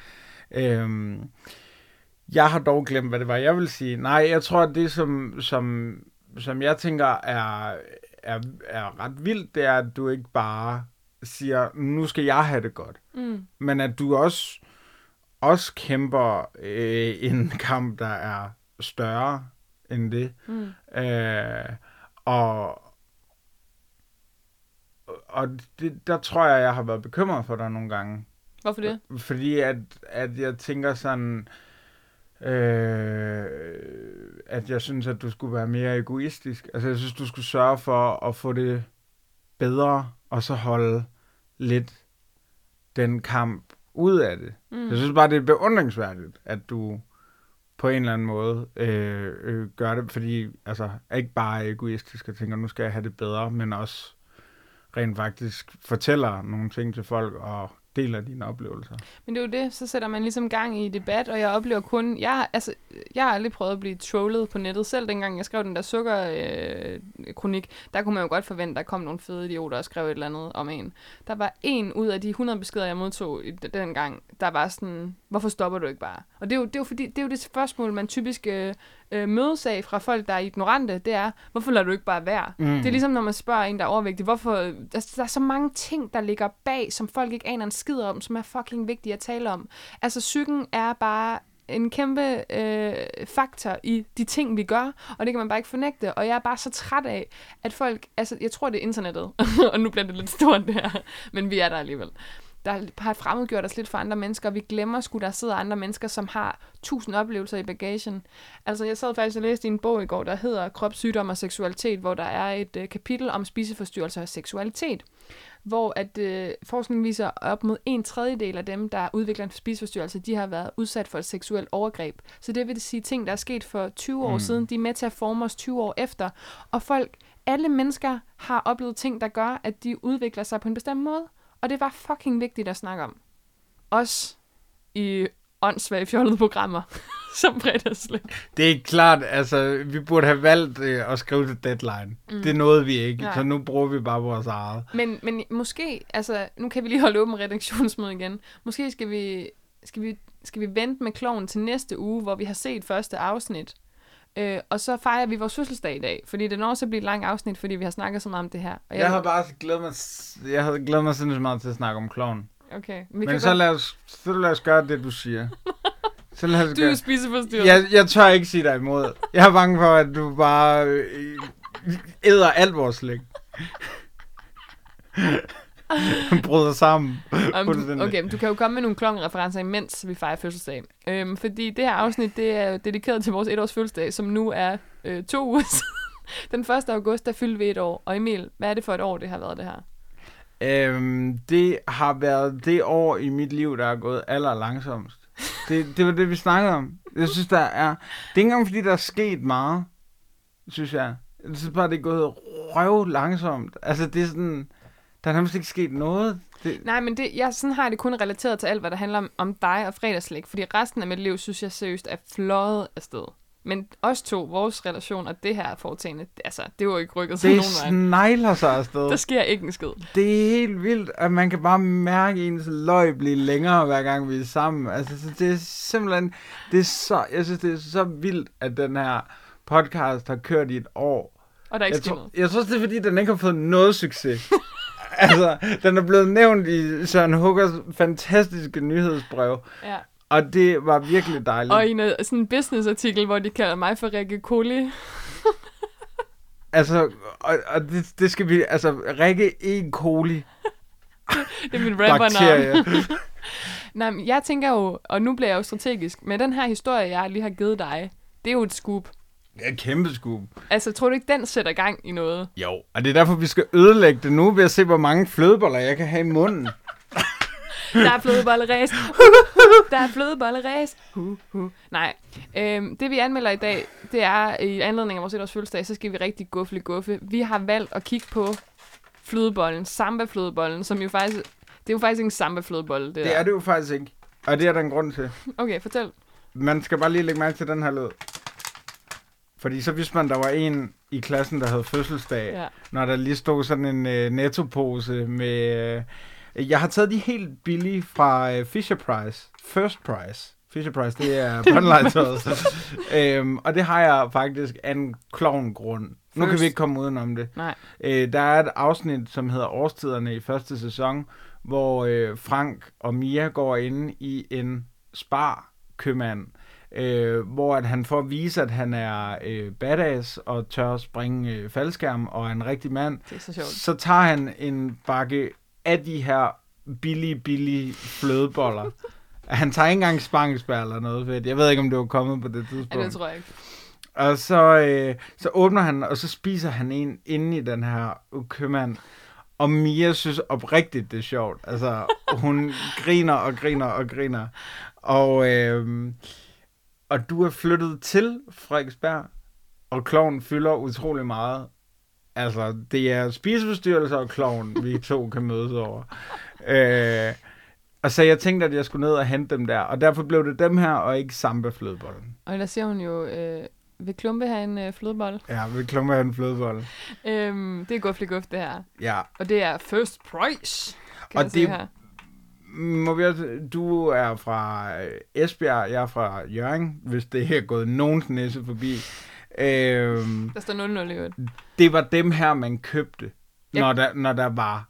Øhm, jeg har dog glemt, hvad det var, jeg vil sige. Nej, jeg tror, at det, som, som, som jeg tænker er, er, er ret vildt, det er, at du ikke bare siger, nu skal jeg have det godt. Mm. Men at du også, også kæmper øh, en kamp, der er større end det. Mm. Øh, og og det, der tror jeg, jeg har været bekymret for dig nogle gange. Hvorfor det? Fordi at, at jeg tænker sådan, øh, at jeg synes, at du skulle være mere egoistisk. Altså jeg synes, du skulle sørge for at få det bedre, og så holde lidt den kamp ud af det. Mm. Jeg synes bare, det er beundringsværdigt, at du på en eller anden måde øh, øh, gør det, fordi altså, ikke bare egoistisk og tænker, nu skal jeg have det bedre, men også rent faktisk fortæller nogle ting til folk og deler dine oplevelser. Men det er jo det, så sætter man ligesom gang i debat, og jeg oplever kun, jeg, altså, jeg har aldrig prøvet at blive trollet på nettet. Selv dengang jeg skrev den der sukker-kronik, øh, der kunne man jo godt forvente, der kom nogle fede idioter og skrev et eller andet om en. Der var en ud af de 100 beskeder, jeg modtog i dengang, der var sådan, hvorfor stopper du ikke bare? Og det er jo, det er jo, fordi, det, er jo det spørgsmål, man typisk øh, øh, mødes af fra folk, der er ignorante, det er, hvorfor lader du ikke bare være? Mm. Det er ligesom, når man spørger en, der er overvægtig, hvorfor... Altså, der er så mange ting, der ligger bag, som folk ikke aner en skid om, som er fucking vigtige at tale om. Altså, psyken er bare en kæmpe øh, faktor i de ting, vi gør, og det kan man bare ikke fornægte. Og jeg er bare så træt af, at folk... Altså, jeg tror, det er internettet, og nu bliver det lidt stort det her, men vi er der alligevel der har fremmedgjort os lidt for andre mennesker, og vi glemmer sgu, der sidder andre mennesker, som har tusind oplevelser i bagagen. Altså, jeg sad faktisk og læste i en bog i går, der hedder Krop, sygdom og seksualitet, hvor der er et øh, kapitel om spiseforstyrrelser og seksualitet, hvor at øh, forskning viser op mod en tredjedel af dem, der udvikler en spiseforstyrrelse, de har været udsat for et seksuelt overgreb. Så det vil sige ting, der er sket for 20 år mm. siden, de er med til at forme os 20 år efter. Og folk, alle mennesker har oplevet ting, der gør, at de udvikler sig på en bestemt måde. Og det var fucking vigtigt at snakke om. Også i åndssvage fjollede programmer, som fredagslæg. Det er klart, altså, vi burde have valgt øh, at skrive det deadline. Mm. Det nåede vi ikke, Nej. så nu bruger vi bare vores eget. Men, men måske, altså, nu kan vi lige holde åben redaktionsmøde igen. Måske skal vi, skal vi, skal vi vente med kloven til næste uge, hvor vi har set første afsnit. Øh, og så fejrer vi vores fødselsdag i dag, fordi det når så bliver et langt afsnit, fordi vi har snakket så meget om det her. Og Jeg har bare glædet mig, jeg havde glædet mig sindssygt meget til at snakke om kloven. Okay, vi Men kan så godt... lad, os, så lad os gøre det, du siger. Så lad os Du er gøre. jo spiseforstyrret. Jeg, jeg tør ikke sige dig imod. Jeg er bange for, at du bare øh, æder alt vores slik. Bryder sammen. Um, Fuldstændig. okay, men du kan jo komme med nogle klonreferencer, imens vi fejrer fødselsdag. Øhm, fordi det her afsnit, det er dedikeret til vores etårs fødselsdag, som nu er øh, to uger. Den 1. august, der fyldte vi et år. Og Emil, hvad er det for et år, det har været det her? Øhm, det har været det år i mit liv, der er gået aller langsomst. Det, det var det, vi snakkede om. Jeg synes, der er... Det er ikke engang, fordi der er sket meget, synes jeg. Jeg synes bare, det er gået røv langsomt. Altså, det er sådan... Der er nærmest ikke sket noget. Det, Nej, men det, jeg sådan har det kun relateret til alt, hvad der handler om, om dig og fredagslæg. Fordi resten af mit liv, synes jeg seriøst, er fløjet afsted. Men os to, vores relation og det her foretagende, det- altså, det var jo ikke rykket sig det nogen vej. snegler sig afsted. Der sker ikke en skid. Det er helt vildt, at man kan bare mærke ens løg blive længere, hver gang vi er sammen. Altså, så det er simpelthen, det er så, jeg synes, det er så vildt, at den her podcast har kørt i et år. Og der er ikke Jeg tror, jeg tror det er fordi, den ikke har fået noget succes. altså, den er blevet nævnt i Søren Huggers fantastiske nyhedsbrev, Ja. og det var virkelig dejligt. Og i en, øh, sådan en business-artikel, hvor de kalder mig for Rikke Koli. Altså, og, og det, det skal vi, altså, Rikke E. coli Det er mit rappernavn. Nej, men jeg tænker jo, og nu bliver jeg jo strategisk, med den her historie, jeg lige har givet dig, det er jo et scoop. Det er et kæmpe skub. Altså, tror du ikke, den sætter gang i noget? Jo, og det er derfor, vi skal ødelægge det nu ved at se, hvor mange flødeboller jeg kan have i munden. Der er flødebolleræs. Der er flødebolleræs. Nej, øhm, det vi anmelder i dag, det er i anledning af vores etårs fødselsdag, så skal vi rigtig gufle guffe. Vi har valgt at kigge på flødebollen, samba-flødebollen, som jo faktisk, det er jo faktisk ikke en samba-flødebolle, det, Det der. er det jo faktisk ikke. Og det er der en grund til. Okay, fortæl. Man skal bare lige lægge mærke til den her lyd. Fordi så vidste man, der var en i klassen, der havde fødselsdag, Ja. når der lige stod sådan en øh, nettopose med... Øh, jeg har taget de helt billige fra øh, Fisher Price. First Price. Fisher Price, det er båndlegetøjet. øhm, og det har jeg faktisk af en klovn-grund. Nu kan vi ikke komme udenom det. Nej. Øh, der er et afsnit, som hedder Årstiderne i første sæson, hvor øh, Frank og Mia går ind i en spar-købmand, øh, hvor at han får at vise, at han er øh, badass og tør springe øh, faldskærm og er en rigtig mand, Det er så sjovt. så tager han en bakke af de her billige, billige flødeboller. han tager ikke engang spangesbær eller noget fedt. Jeg ved ikke, om det var kommet på det tidspunkt. Ja, det tror jeg ikke. Og så, øh, så åbner han, og så spiser han en inde i den her købmand. Og Mia synes oprigtigt, det er sjovt. Altså, hun griner og griner og griner. Og, øh, og du er flyttet til Frederiksberg, og kloven fylder utrolig meget. Altså, det er spiseforstyrrelser og kloven, vi to kan mødes over. Øh, og så jeg tænkte, at jeg skulle ned og hente dem der. Og derfor blev det dem her, og ikke samba-flødebollen. Og der siger hun jo, øh, vil Klumpe have en øh, flødebolle? Ja, vi klummer en flødebolle. Øhm, det er gufli guf, det her. Ja, Og det er first price. Kan Og det- her. Må vi også, du er fra øh, Esbjerg, jeg er fra Jørgen, hvis det er gået nogens næse forbi. Øhm, Der står 0-0 i øvrigt. det var dem her, man købte, Ja. når, der, når der var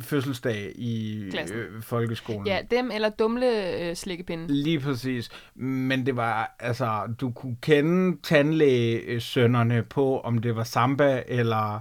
fødselsdag i Klassen. øh, folkeskolen. Ja, dem eller dumle øh, slikkepinde. Lige præcis. Men det var, altså, du kunne kende tandlægesønnerne på, om det var Samba eller,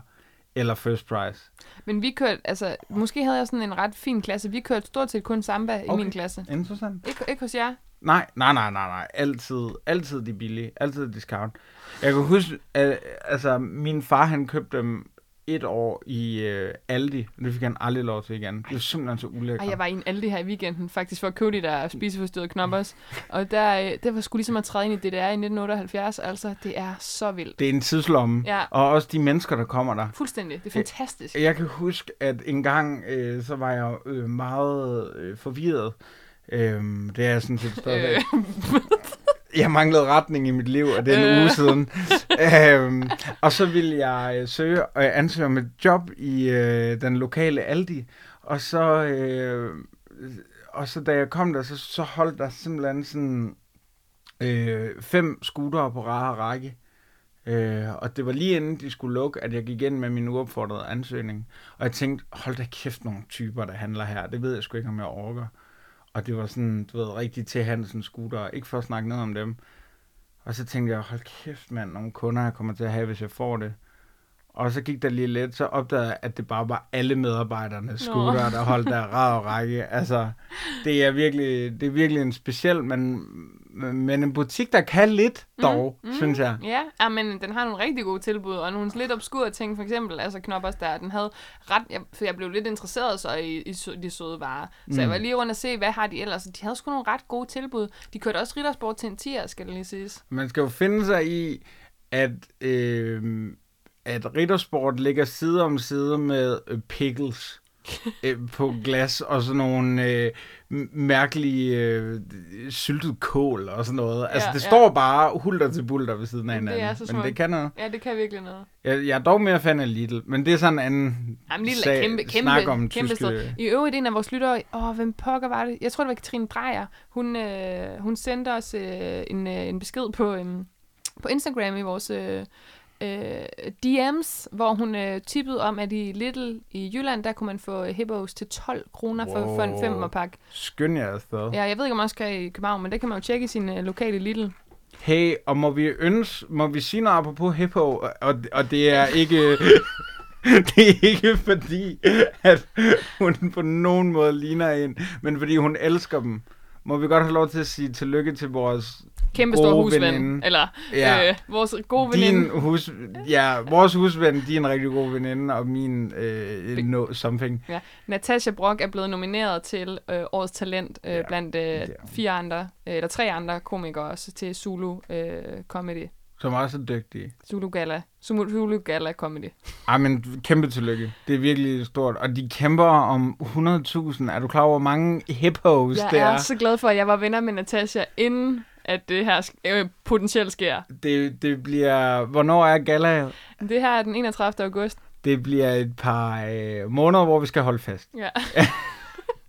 eller First Price. Men vi kørte, altså, måske havde jeg sådan en ret fin klasse. Vi kørte stort set kun samba i Okay. min klasse. Interessant. Ikke, ikke hos jer? Nej, nej, nej, nej, nej. Altid, altid de billige. Altid discount. Jeg kan huske, at, altså, min far, han købte dem et år i øh, Aldi. Det fik han aldrig lov til igen. Det var simpelthen så ulækkert. Ej, jeg var i en Aldi her i weekenden, faktisk for at købe de der spiseforstyrrede knoppers. Og der, øh, det var sgu ligesom at træde ind i DDR i 1978. Altså, det er så vildt. Det er en tidslomme. Ja. Og også de mennesker, der kommer der. Fuldstændig. Det er fantastisk. Jeg kan huske, at en gang, øh, så var jeg øh, meget øh, forvirret. Øhm, det er jeg sådan set stadigvæk. Jeg manglede retning i mit liv, og det er en Øh. uge siden. øhm, og så ville jeg øh, søge og ansøge om et job i øh, den lokale Aldi. Og så, øh, og så da jeg kom der, så, så holdt der simpelthen sådan øh, fem scootere på rare række. Øh, og det var lige inden de skulle lukke, at jeg gik ind med min uopfordrede ansøgning. Og jeg tænkte, hold da kæft nogle typer, der handler her. Det ved jeg sgu ikke, om jeg orker. Og det var sådan, du ved, rigtig til Hansen scooter. Ikke for at snakke noget om dem. Og så tænkte jeg, hold kæft mand, nogle kunder, jeg kommer til at have, hvis jeg får det. Og så gik der lige lidt, så opdagede jeg, at det bare var alle medarbejdernes scooter, der holdt der rad og række. Altså, det er virkelig, det er virkelig en speciel, men, men en butik, der kan lidt dog, mm, mm. synes jeg. Ja, ja, men den har nogle rigtig gode tilbud, og nogle lidt obskure ting, for eksempel, altså knoppers der, den havde ret, jeg, for jeg blev lidt interesseret så i, i de søde varer, så Mm. jeg var lige rundt og se, hvad har de ellers, de havde sgu nogle ret gode tilbud. De kørte også Rittersport til en 10'er, skal det lige siges. Man skal jo finde sig i, at, øh, at Rittersport ligger side om side med øh, pickles øh, på glas og sådan nogle øh, mærkelige øh, syltet kål og sådan noget. Altså, Ja, det ja. står bare hulter til bulter ved siden af Jamen, det hinanden. er så men smukt. det kan noget. Ja, det kan virkelig noget. Jeg, jeg er dog mere fan af Lidl, men det er sådan en anden Jamen, lille sag, kæmpe, kæmpe, snak om kæmpe tyske... sted. I øvrigt, en af vores lyttere, åh, hvem pokker var det? Jeg tror, det var Katrine Drejer. Hun, øh, hun sendte os øh, en, øh, en besked på, øh, på Instagram i vores øh, øh, DM's, hvor hun øh, tippede om, at i Little i Jylland, der kunne man få hippos til 12 kroner for, for en Wow. femmerpakke. Skynd jer afsted. Ja, jeg ved ikke, om man også kan i København, men det kan man jo tjekke i sin øh, lokale Little. Hey, og må vi ønske, må vi sige noget apropos hippo, og, og det er ikke, det er ikke fordi, at hun på nogen måde ligner en, men fordi hun elsker dem. Må vi godt have lov til at sige tillykke til vores Kæmpe stor husven. veninde. Eller Ja. øh, vores gode veninde. Din hus, ja, vores husven, de er en rigtig god veninde, og min øh, no, something. Ja. Natasha Brock er blevet nomineret til øh, Årets Talent øh, Ja, blandt øh, fire andre, øh, eller tre andre komikere også til Zulu øh, Comedy. Som også er dygtige. Zulu Gala. Zulu Gala Comedy. Ej, men kæmpe tillykke. Det er virkelig stort. Og de kæmper om 100.000. Er du klar over, hvor mange hippos Jeg det er er? så glad for, at jeg var venner med Natasha, inden at det her øh, potentielt sker. Det, det bliver... Hvornår er gala? Det her er den 31. august. Det bliver et par øh, måneder, hvor vi skal holde fast. Ja.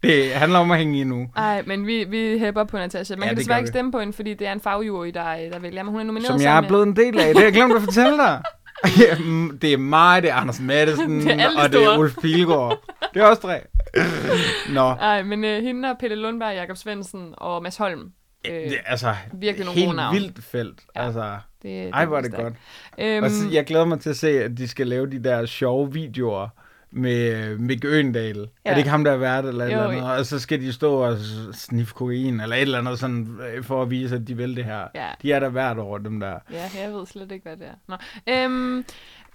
Det handler om at hænge i nu. Ej, men vi, vi hæpper på Natasha. Man Ja, kan desværre ikke stemme på hende, fordi det er en fagjury, der, der vælger. Men hun er nomineret Som jeg er blevet en del af. Det har jeg glemt at fortælle dig. Mm, det er mig, det er Anders Madsen, Det er og det er. Ulf Pilgaard. Det er også tre. Nå, med. Ej, men øh, hende og Pelle Lundberg, Jakob Svendsen og Mads Holm. Øh, det altså virkelig nogle helt gode vildt felt. Ja. Altså, det, ej, hvor er det godt. Øhm, Og så, jeg glæder mig til at se, at de skal lave de der sjove videoer med øh, Mick Øgendal. Ja. Er det ikke ham, der er vært eller et Jo, eller andet? Og så skal de stå og sniffe kokain eller et eller andet sådan, øh, for at vise, at de vil det her. Ja. De er der hvert år, dem der. Ja, jeg ved slet ikke, hvad det er. Nå. Øhm,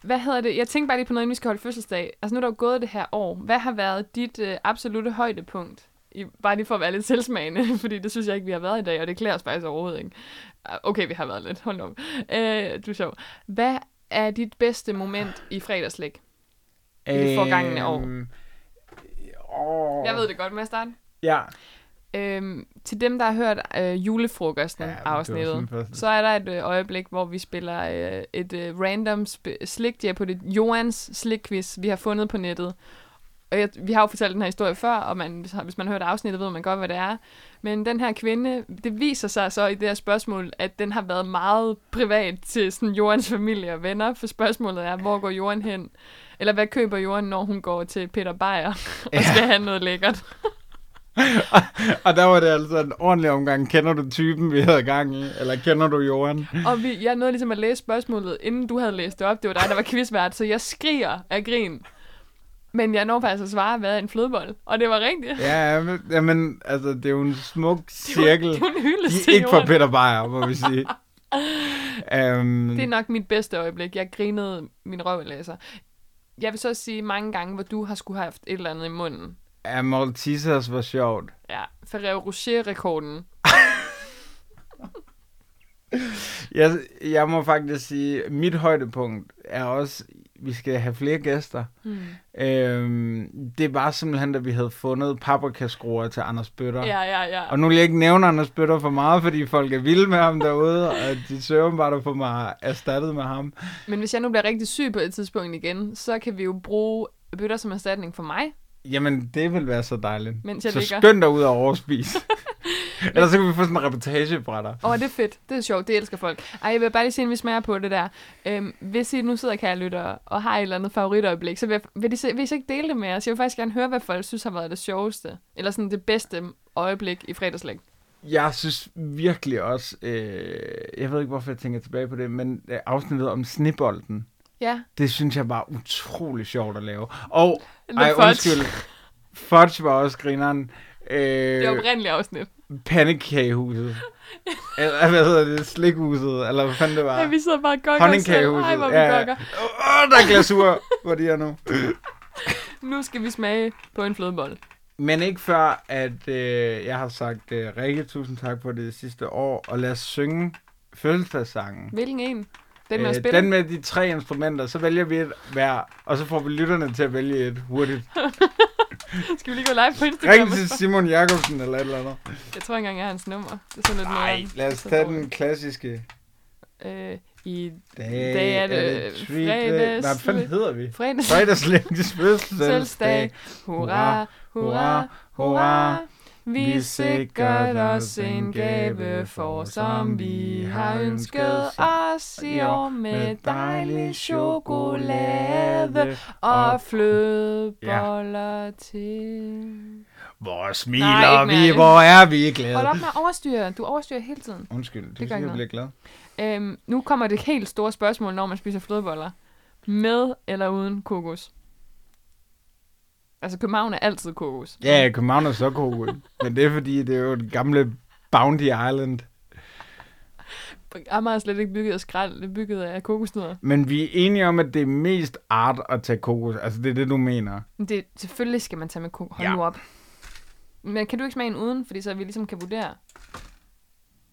hvad hedder det? Jeg tænker bare lige på noget, inden vi skal holde fødselsdag. Altså nu er der jo gået det her år. Hvad har været dit øh, absolute højdepunkt? I, bare lige for at være lidt selvsmagende, fordi det synes jeg ikke, vi har været i dag, og det klæder os faktisk overhovedet ikke. Ah, Okay, vi har været lidt. Hold op. Øh, du er sjov. Hvad er dit bedste moment i fredagslæg? I det forgangne år. Øhm, Åh. Jeg ved det godt, med at starte. Ja. Øhm, til dem, der har hørt øh, julefrokosten Ja, afsnittet, så er der et øh, øjeblik, hvor vi spiller øh, et øh, random sp- slik på det Johans slikquiz, vi har fundet på nettet. Og jeg, vi har jo fortalt den her historie før, og man, hvis- man har hørt afsnittet, ved man godt, hvad det er. Men den her kvinde, det viser sig så i det her spørgsmål, at den har været meget privat til sådan Johans familie og venner, for spørgsmålet er, hvor går Johan hen? Eller hvad køber Johan, når hun går til Peter Beyer og skal have noget lækkert? Og der var det altså en ordentlig omgang. Kender du typen, vi havde gang i? Eller kender du Johan? Og vi, jeg nåede ligesom at læse spørgsmålet, inden du havde læst det op. Det var dig, der var quizvært, så jeg skriger af grin. Men jeg når faktisk at svare, hvad er en flødebold? Og det var rigtigt. Ja, men, jamen, altså, det er jo en smuk cirkel. Det var en hyldest De til er ikke for Johan. Peter Beyer, må vi sige. um, Det er nok mit bedste øjeblik. Jeg grinede min røv læser. Jeg vil så sige mange gange, hvor du har skulle have haft et eller andet i munden. Ja, Maltesers var sjovt. Ja, Ferrero Rocher-rekorden. Jeg, jeg må faktisk sige, mit højdepunkt er også, vi skal have flere gæster. Hmm. Øhm, det var simpelthen, da vi havde fundet paprikaskruer til Anders Bøtter. Ja, ja, ja. Og nu vil jeg ikke nævne Anders Bøtter for meget, fordi folk er vilde med ham derude, og de søger bare at få mig erstattet med ham. Men hvis jeg nu bliver rigtig syg på et tidspunkt igen, så kan vi jo bruge bøtter som erstatning for mig. Jamen, det vil være så dejligt. Mens jeg så ligger. skynd dig ud og overspise. Ellers så kan vi få sådan en reportage fra dig. Åh, oh, det er fedt. Det er sjovt. Det elsker folk. Ej, jeg vil bare lige sige, at vi smager på det der. Øhm, hvis I nu sidder, kære lyttere, og har et eller andet favoritøjeblik, så vil, jeg, vil, I, se- vil I så ikke dele det med os? Jeg vil faktisk gerne høre, hvad folk synes har været det sjoveste. Eller sådan det bedste øjeblik i fredagslæg. Jeg synes virkelig også, øh, jeg ved ikke, hvorfor jeg tænker tilbage på det, men øh, afsnittet om snibolden, Ja, det synes jeg var utrolig sjovt at lave. Og, The ej, Fudge. undskyld, Fudge var også grineren. det er Øh, oprindeligt afsnit. pandekagehuset. eller hvad hedder det? Slikhuset, eller hvad fanden det var. Ej, vi sidder bare og gokker. Honningkagehuset. Ej, hvor vi ja. gokker. Åh, der er glasur, hvor de er nu. Nu skal vi smage på en flødebold. Men ikke før, at øh, jeg har sagt, øh, Rikke, tusind tak for det sidste år, og lad os synge fødselsdagssangen. Hvilken en? Den med at Øh, spille? den med de tre instrumenter, så vælger vi et hver, og så får vi lytterne til at vælge et hurtigt. Skal vi lige gå live på Instagram? Ring til Simon Jakobsen eller et eller andet. Jeg tror ikke engang, jeg har hans nummer. Det er sådan lidt Nej, lad os tage den klassiske. Øh, I Dag, dag er det day. fredags- Hvad fanden hedder vi? fredags Fredagslængdes fødselsdag. Hurra, hurra, hurra. Vi sikkert os en gave for, som vi har ønsket os i år med dejlig chokolade og flødeboller til. Hvor Nej, smiler ikke vi, hvor er vi glade. Hold op med at overstyre. Du overstyrer hele tiden. Undskyld, du gør siger, ikke jeg bliver glad. Øhm, nu kommer det helt store spørgsmål, når man spiser flødeboller. Med eller uden kokos? Altså, København er altid kokos. Ja, København er så god. men det er fordi, det er jo den gamle Bounty Island. Amager er slet ikke bygget af skrald, det er bygget af kokosnødder. Men vi er enige om, at det er mest art at tage kokos. Altså, det er det, du mener. Men Det, selvfølgelig skal man tage med kokos. Hold Ja. nu op. Men kan du ikke smage en uden, fordi så vi ligesom kan vurdere?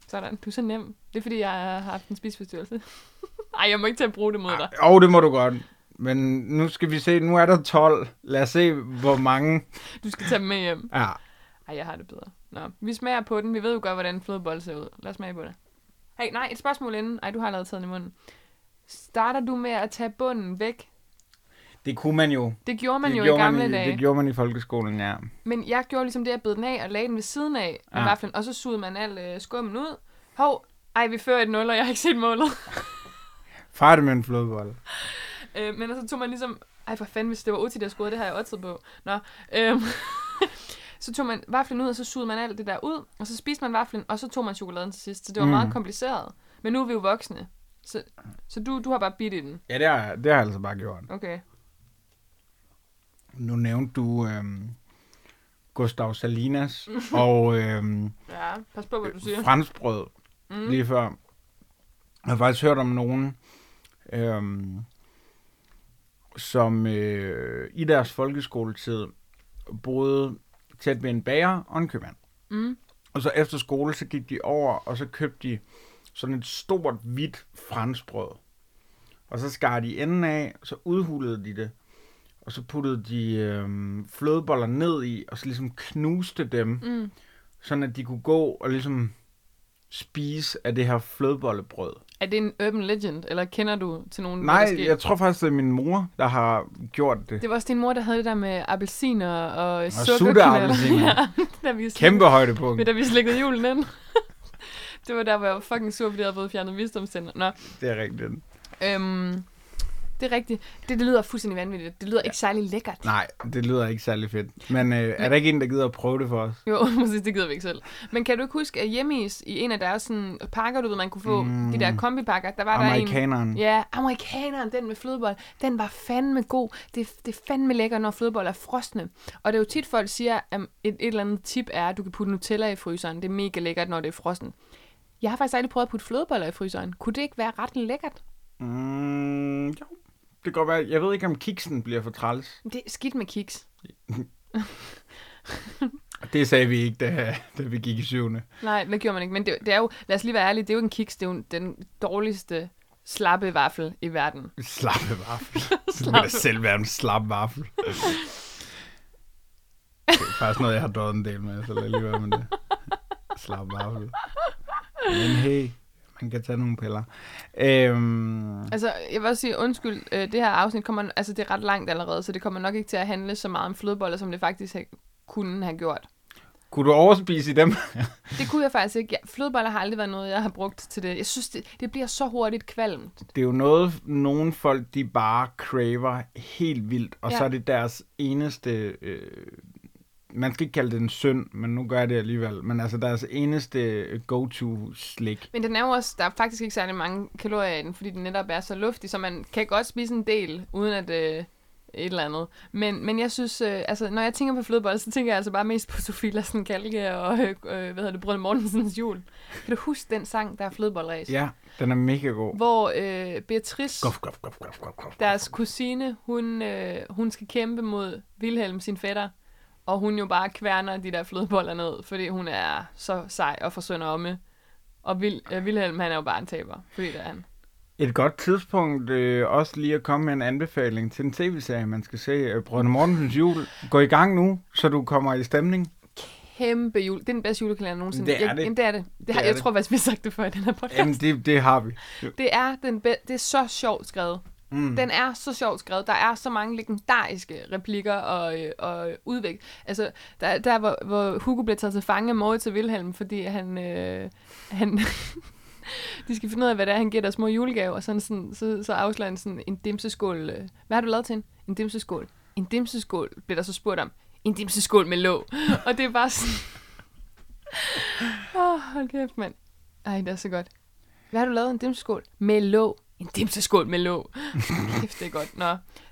Sådan, du er så nem. Det er fordi, jeg har haft en spiseforstyrrelse. Ej, jeg må ikke til at bruge det mod dig. Åh, oh, det må du godt. Men nu skal vi se, nu er der 12. Lad os se, hvor mange... Du skal tage dem med hjem. Ja, Ej, jeg har det bedre. Nå, vi smager på den. Vi ved jo godt, hvordan flødebold ser ud. Lad os smage på det. Hey, nej, et spørgsmål inden. Ej, du har allerede taget den i munden. Starter du med at tage bunden væk? det kunne man jo. Det gjorde man det jo gjorde i gamle man dage. Det gjorde man i folkeskolen, ja. Men jeg gjorde ligesom det, jeg bed den af og lagde den ved siden af Ja. vaflen, og så sugede man al øh, skummen ud. Hov, ej, vi fører et 0, og jeg har ikke set målet. Far det med en flødebold. Øh, men så tog man ligesom... Ej, for fanden, hvis det var Uti, der scorede, det har jeg også på. Nå, øhm, så tog man vaflen ud, og så sugede man alt det der ud, og så spiste man vaflen, og så tog man chokoladen til sidst. Så det var Mm. meget kompliceret. Men nu er vi jo voksne. Så, så du, du har bare bidt i den. Ja, det har, det har jeg altså bare gjort. Okay. Nu nævnte du øhm, Gustav Salinas og øhm, Ja, pas på, hvad du siger. franskbrød Mm. lige før. Jeg har faktisk hørt om nogen, øhm, som øh, i deres folkeskoletid boede tæt ved en bager og en købmand. Mm. Og så efter skole, så gik de over, og så købte de sådan et stort, hvidt franskbrød. Og så skar de enden af, så udhulede de det. Og så puttede de øhm, flødeboller ned i, og så ligesom knuste dem, Mm. sådan at de kunne gå og ligesom spise af det her flødebollebrød. Er det en urban legend, eller kender du til nogen, Nej, skete? jeg tror faktisk, det er min mor, der har gjort det. Det var også din mor, der havde det der med appelsiner og, og sutteappelsiner. ja, vi Kæmpe højdepunkt. Da vi slikkede julen ind. det var der, hvor jeg var fucking sur, fordi jeg havde fået fjernet visdomstænder. Nå, Det er rigtigt. øhm, det er rigtigt. Det, det lyder fuldstændig vanvittigt. Det lyder ja. ikke særlig lækkert. Nej, det lyder ikke særlig fedt. Men øh, er der ikke en, der gider at prøve det for os? Jo, præcis, det gider vi ikke selv. Men kan du ikke huske, at hjemmeis i en af deres sådan, pakker, du ved, man kunne få, Mm. mm. de der kombipakker, der var der en... Amerikaneren. Ja, amerikaneren, den med flødebold, den var fandme god. Det, det er fandme lækker, når flødebold er frosne. Og det er jo tit, folk siger, at et, et eller andet tip er, at du kan putte Nutella i fryseren. Det er mega lækkert, når det er frossen. Jeg har faktisk aldrig prøvet at putte flødeboller i fryseren. Kunne det ikke være ret lækkert? Mm, jo, kan godt være. Jeg ved ikke, om kiksen bliver for træls. Det er skidt med kiks. Det sagde vi ikke, da, da vi gik i syvende. Nej, det gjorde man ikke. Men det, det er jo, lad os lige være ærlige, det er jo en kiks. Det er jo den dårligste slappe vaffel i verden. Slappe vaffel. Så det da selv være en slap vaffel. Det er faktisk noget, jeg har døjet en del med, så lad lige være med det. Slap vaffel. Men hey, man kan tage nogle piller. Øhm, Altså, jeg vil også sige, undskyld, øh, det her afsnit kommer, altså det er ret langt allerede, så det kommer nok ikke til at handle så meget om flødeboller, som det faktisk ha- kunne have gjort. kunne du overspise i dem? Det kunne jeg faktisk ikke. Ja, flødeboller har aldrig været noget, jeg har brugt til det. Jeg synes, det, det bliver så hurtigt kvalmt. Det er jo noget, nogle folk, de bare craver helt vildt, og ja. Ja. så er det deres eneste... Øh, man skal ikke kalde det en synd, men nu gør jeg det alligevel. Men altså deres eneste go-to slik. Men den er jo også, der er faktisk ikke særlig mange kalorier i den, fordi den netop er så luftig, så man kan godt spise en del, uden at øh, et eller andet. Men, men jeg synes, øh, altså når jeg tænker på flødeboller, så tænker jeg altså bare mest på Sofie Larsen Kalke og, øh, øh, hvad hedder det, Brønde Mortensens jul. Kan du huske den sang, der er flødebollræs? Ja, den er mega god. Hvor øh, Beatrice, Gof, gof, gof, gof, gof, gof. deres kusine, hun, øh, hun skal kæmpe mod Vilhelm, sin fætter, og hun jo bare kværner de der flødeboller ned, fordi hun er så sej og forsønder omme. Og Vil, øh, Vilhelm, han er jo bare en taber, fordi det er han. Et godt tidspunkt øh, også lige at komme med en anbefaling til en tv-serie, man skal se. Øh, Brønde Mortensens jul. Gå i gang nu, så du kommer i stemning. Kæmpe jul. Det er den bedste julekalender nogensinde. Det er jeg, det. Jamen, det er det. det, har, er jeg det. tror faktisk, vi har sagt det før i den her podcast. Jamen, det, det har vi. Det er, den be- det er så sjovt skrevet. Mm. Den er så sjovt skrevet. Der er så mange legendariske replikker og, øh, og udvægt. Altså, der, der hvor, hvor Hugo bliver taget til fange af Moritz og Wilhelm, fordi han... Øh, han de skal finde ud af, hvad det er, han giver deres små julegave, og sådan, sådan, så, så afslører han sådan en dimseskål. Øh, hvad har du lavet til en? En dimseskål. En dimseskål, bliver der så spurgt om. En dimseskål med låg. og det er bare sådan... Åh, oh, hold kæft, mand. Ej, det er så godt. Hvad har du lavet? En dimseskål? Med låg. En dimseskål med låg. Kæft, det er godt. Nå.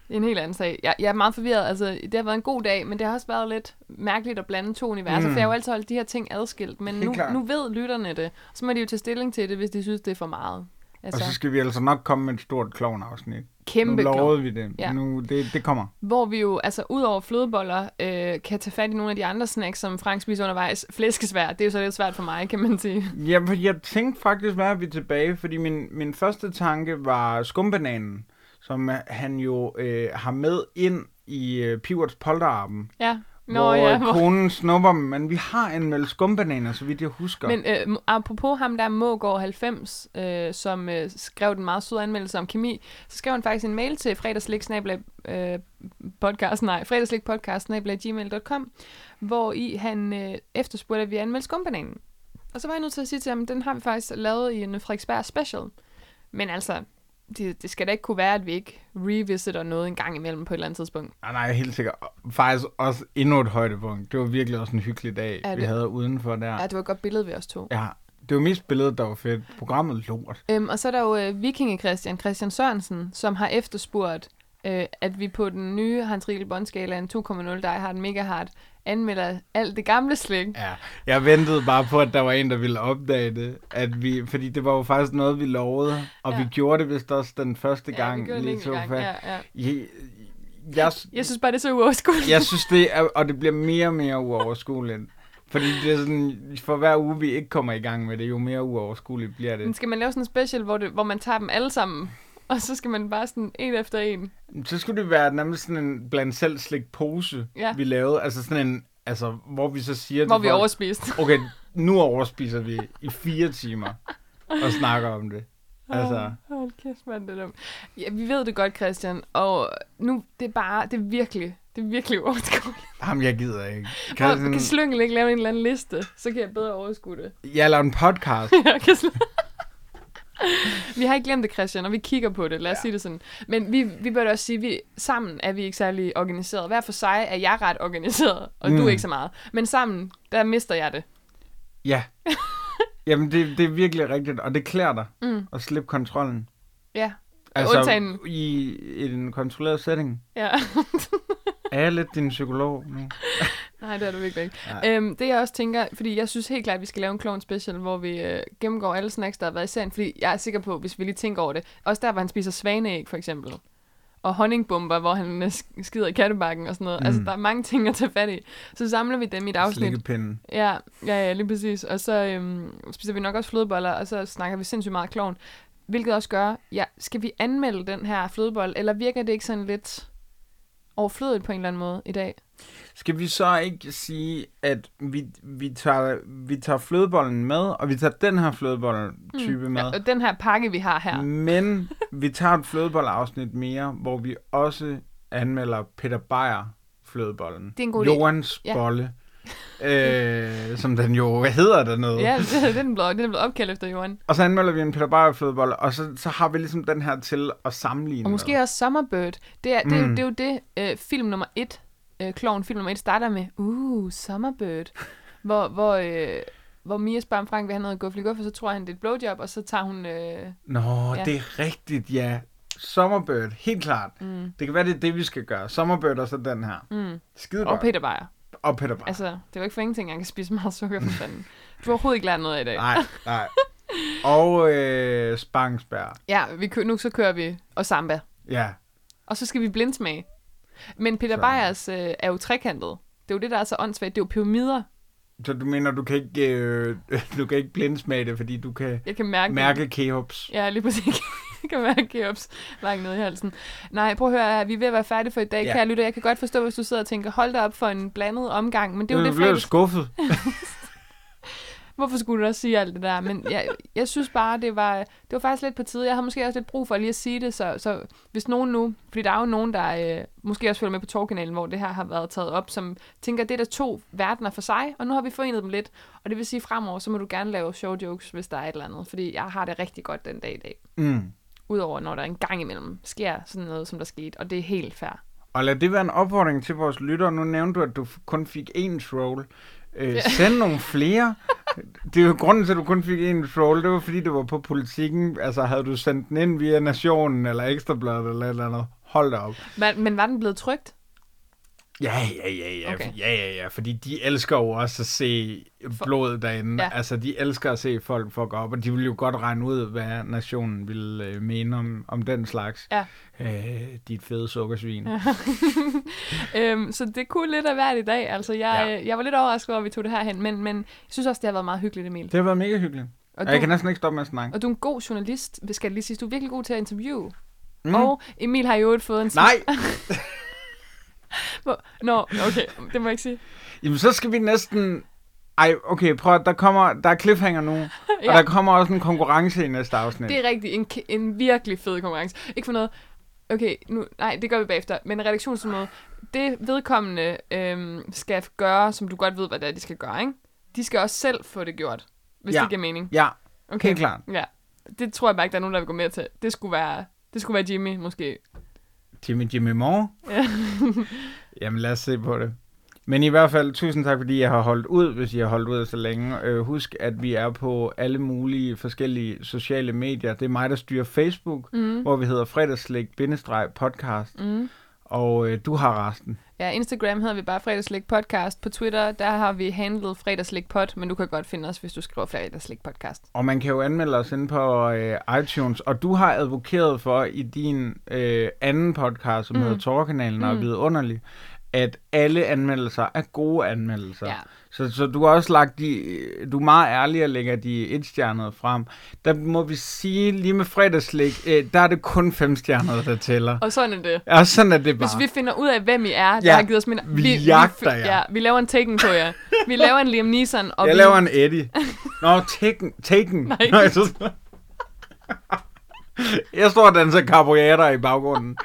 Det er en helt anden sag. Jeg, jeg er meget forvirret. Altså, det har været en god dag, men det har også været lidt mærkeligt at blande to universer, Mm. mm. for jeg har jo altid holdt de her ting adskilt, men nu, nu ved lytterne det. Så må de jo tage stilling til det, hvis de synes, det er for meget. Og Altså, så skal vi altså nok komme med et stort klovn-afsnit. Kæmpe nu lovede vi det. Ja. Nu, det, det kommer. Hvor vi jo, altså ud over flødeboller, øh, kan tage fat i nogle af de andre snacks, som Frank spiser undervejs. Flæskesvær, det er jo så lidt svært for mig, kan man sige. Ja, for jeg tænkte faktisk, hvad er vi tilbage? Fordi min, min første tanke var skumbananen, som han jo øh, har med ind i øh, Pivots polterarben. Ja. Nå, hvor ja, øh, hvor... konen snupper dem, men vi har anmeldt skumbananer, så vidt jeg husker. Men øh, apropos ham der Mågård 90, øh, som øh, skrev den meget søde anmeldelse om kemi, så skrev han faktisk en mail til fredagslik øh, podcast, nej, fredagslik podcast gmail.com, hvor i han øh, efterspurgte, at vi anmeldte skumbananen. Og så var jeg nødt til at sige til ham, den har vi faktisk lavet i en Frederiksberg special. Men altså, det, det skal da ikke kunne være, at vi ikke revisiter noget en gang imellem på et eller andet tidspunkt. Nej, nej, helt sikkert. Faktisk også endnu et højdepunkt. Det var virkelig også en hyggelig dag, vi havde udenfor der. Ja, det var et godt billede, vi også tog. Ja, det var mest billedet, der var fedt. Programmet lort. Øhm, og så er der jo øh, Vikinge Christian, Christian Sørensen, som har efterspurgt, øh, at vi på den nye Hans Riegel Bondskala, en 2.0, der har en mega hard, anmelder alt det gamle slik. Ja, jeg ventede bare på, at der var en, der ville opdage det. At vi, fordi det var jo faktisk noget, vi lovede. Og Ja. vi gjorde det vist også den første Ja, gang. vi gjorde det lige så gang. Ja, ja. Jeg, jeg, Jeg synes bare, det er så uoverskueligt. jeg synes det er, og det bliver mere og mere uoverskueligt. Fordi det er sådan, for hver uge vi ikke kommer i gang med det, jo mere uoverskueligt bliver Men det. skal man lave sådan en special, hvor, det, hvor man tager dem alle sammen, og så skal man bare sådan en efter en. Så skulle det være nærmest sådan en blandt selv slik pose, Ja. vi lavede. Altså sådan en, altså, hvor vi så siger Hvor vi folk, overspiste. okay, nu overspiser vi i fire timer og snakker om det. Altså, Hold kæft, mand, det er dumt. Ja, vi ved det godt, Christian, og nu, det er bare, det er virkelig, det er virkelig uoverskueligt. ham jeg gider ikke. Kan, Christian, kan Slyngel ikke lave en eller anden liste, så kan jeg bedre overskue det. jeg laver en podcast. Jeg kan slet- vi har ikke glemt det, Christian, og vi kigger på det, lad os ja. sige det sådan. Men vi, vi bør da også sige, at vi, sammen er vi ikke særlig organiseret. Hver for sig er jeg ret organiseret, og mm. du ikke så meget. Men sammen, der mister jeg det. Ja. Jamen, det, det er virkelig rigtigt, og det klæder dig Mm. at slippe kontrollen. Ja, Altså, Undtagen- i, i en kontrolleret setting. ja. Er jeg lidt din psykolog nu? Nej, det er du virkelig ikke. Øhm, det jeg også tænker, fordi jeg synes helt klart, at vi skal lave en clone special, hvor vi øh, gennemgår alle snacks, der har været i serien, fordi jeg er sikker på, hvis vi lige tænker over det, også der, hvor han spiser svaneæg, for eksempel, og honningbomber, hvor han øh, sk- skider i kattebakken og sådan noget. Mm. Altså, Mm. der er mange ting at tage fat i. Så samler vi dem i et afsnit. Slikkepinden. Ja, ja, ja, lige præcis. Og så øhm, spiser vi nok også flødeboller, og så snakker vi sindssygt meget klovn. Hvilket også gør, ja, skal vi anmelde den her flødebold, eller virker det ikke sådan lidt overflødigt på en eller anden måde i dag? Skal vi så ikke sige, at vi, vi, tager, vi tager flødebollen med, og vi tager den her flødebolle-type med, Ja, og den her pakke, vi har her. men vi tager et flødebolle-afsnit mere, hvor vi også anmelder Peter Beyer flødebollen. Det er en god idé. Jordens Ja. Øh, som den jo hedder dernede. Ja, det, det, er den blevet, den blevet opkaldt efter Johan. Og så anmelder vi en Peter Beyer flødebolle, og så, så har vi ligesom den her til at sammenligne Og måske med. også Summerbird. Det er, det jo, Mm. det, er jo det, øh, film nummer et, øh, klovn film nummer et, starter med, uh, Summerbird. hvor, hvor, øh, hvor Mia spørger om Frank, vil have noget guffelig guff, og så tror han, det er et blowjob, og så tager hun... Øh, Nå, Ja. det er rigtigt, ja. Summerbird, helt klart. mm, Det kan være, det er det, vi skal gøre. Summerbird og så den her. mm. Skide Og. Peter Beyer. Og Peter Beyer. Altså, det er jo ikke for ingenting, jeg kan spise meget sukker for fanden. Du har overhovedet ikke lært noget af i dag. Nej, nej. Og øh, Spangsberg. Ja, vi, kø- nu så kører vi og samba. Ja. Og så skal vi blindsmage. Men Peter Så- Beyers øh, er jo trekantet. Det er jo det, der er så åndssvagt. Det er jo pyramider. Så du mener, du kan ikke, øh, du kan ikke blindsmage det, fordi du kan Jeg kan mærke, mærke Keops. Ja, lige præcis. Kan mærke Geops langt nede i halsen. Nej, prøv at høre, vi er ved at være færdige for i dag, ja. Kære lytter. Jeg kan godt forstå, hvis du sidder og tænker, hold da op for en blandet omgang, men det er jo Jeg det blev fredags. skuffet. Hvorfor skulle du også sige alt det der? Men jeg, jeg synes bare, det var, det var faktisk lidt på tide. Jeg havde måske også lidt brug for lige at sige det, så, så hvis nogen nu, fordi der er jo nogen, der øh, måske også følger med på Torkanalen, hvor det her har været taget op, som tænker, det er der to verdener for sig, og nu har vi forenet dem lidt. Og det vil sige, fremover, så må du gerne lave show jokes, hvis der er et eller andet, fordi jeg har det rigtig godt den dag i dag. Mm. Udover når der en gang imellem sker sådan noget, som der skete, og det er helt fair. Og lad det være en opfordring til vores lyttere. Nu nævnte du, at du kun fik én troll. Øh, Ja. Send nogle flere. Det er jo grunden til, at du kun fik én troll. Det var, fordi det var på politikken. Altså, havde du sendt den ind via Nationen eller Ekstrabladet eller et eller andet. hold da op. Men, men var den blevet trygt? Ja, ja, ja, ja. Okay. Ja, ja, ja. Fordi de elsker jo også at se blodet derinde. Ja. Altså, de elsker at se folk fuck op, og de vil jo godt regne ud, hvad nationen vil øh, mene om, om den slags. Ja. Øh, dit fede sukkersvin. Ja. Øhm, så det kunne lidt af hvert i dag. Altså, jeg, Ja. ja. jeg var lidt overrasket over, at vi tog det her hen, men, men jeg synes også, det har været meget hyggeligt, Emil. Det har været mega hyggeligt. Og Og du, jeg kan næsten ikke stoppe med at snakke. og du er en god journalist, skal jeg lige sige. Du er virkelig god til at interviewe. Mm. Og Emil har jo fået en... Nej! Nå, okay, det må jeg ikke sige. Jamen, så skal vi næsten... Ej, okay, prøv at- der kommer... Der er cliffhanger nu, ja. Og der kommer også en konkurrence i næste afsnit. Det er rigtigt. En, en virkelig fed konkurrence. Ikke for noget... Okay, nu, nej, det gør vi bagefter. Men redaktionsmøde, det vedkommende øhm, skal gøre, som du godt ved, hvad det er, de skal gøre, ikke? De skal også selv få det gjort, hvis Ja. det giver mening. Ja, Okay. helt klart. Ja. Det tror jeg bare ikke, der er nogen, der vil gå med til. Det skulle være, det skulle være Jimmy, måske. Jimmy Jimmy Moore. Ja. Jamen, lad os se på det. Men i hvert fald, tusind tak, fordi jeg har holdt ud, hvis I har holdt ud så længe. Øh, husk, at vi er på alle mulige forskellige sociale medier. Det er mig, der styrer Facebook, mm. hvor vi hedder fredagslæg-podcast. Mm. Og øh, du har resten. Ja, Instagram hedder vi bare Fredagslæg Podcast. På Twitter, der har vi handlet Fredagslæg Pod, men du kan godt finde os, hvis du skriver Fredagslæg Podcast. Og man kan jo anmelde os inde på øh, iTunes. Og du har advokeret for i din øh, anden podcast, som mm. hedder Torkanalen og er vidunderlig, at alle anmeldelser er gode anmeldelser. Ja. Så, så du har også lagt de, du er meget ærlig og lægger de etstjernede frem. Der må vi sige, lige med fredagslæg, øh, der er det kun femstjernede, der tæller. Og sådan er det. Ja, sådan er det bare. Hvis vi finder ud af, hvem I er, der Ja, har givet os mindre... vi jagter jer. Ja, vi laver en Taken på jer. Vi laver en Liam Neeson, og Jeg vi... laver en Eddie. Nå, Taken. Taken. Nej. Nå, jeg, så... jeg står og danser carbonater i baggrunden.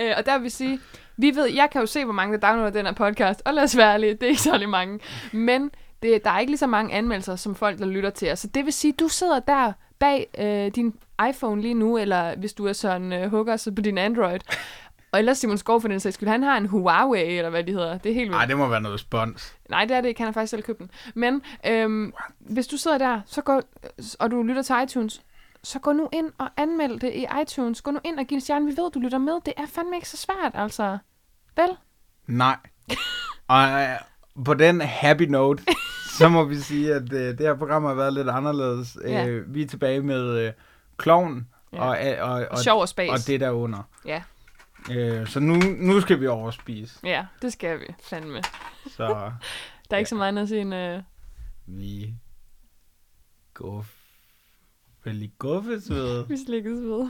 Øh, og der vil vi sige, vi ved, jeg kan jo se, hvor mange der downloader den her podcast, og lad os være ærlige, det er ikke særlig mange. Men det, der er ikke lige så mange anmeldelser, som folk, der lytter til os. Så det vil sige, du sidder der bag øh, din iPhone lige nu, eller hvis du er sådan øh, hugger, så på din Android. Og ellers Simon Skov for den sags skyld, han har en Huawei, eller hvad de hedder. Det er helt vildt. Nej, det må være noget spons. Nej, det er det ikke. Han har faktisk selv købt den. Men øhm, hvis du sidder der, så gå, og du lytter til iTunes, så gå nu ind og anmeld det i iTunes. Gå nu ind og giv en stjerne. Vi ved, du lytter med. Det er fandme ikke så svært, altså. Vel? Nej. Og øh, på den happy note, så må vi sige, at øh, det her program har været lidt anderledes. Ja. Øh, vi er tilbage med øh, Kloven Ja. og, og, og, og, Sjov og og det der under. Ja. Øh, så nu, nu skal vi overspise. ja, det skal vi fandme. Så Der er ikke så meget andet at sige end... Øh, vi går vel i guffes ved. vi slikkes ved.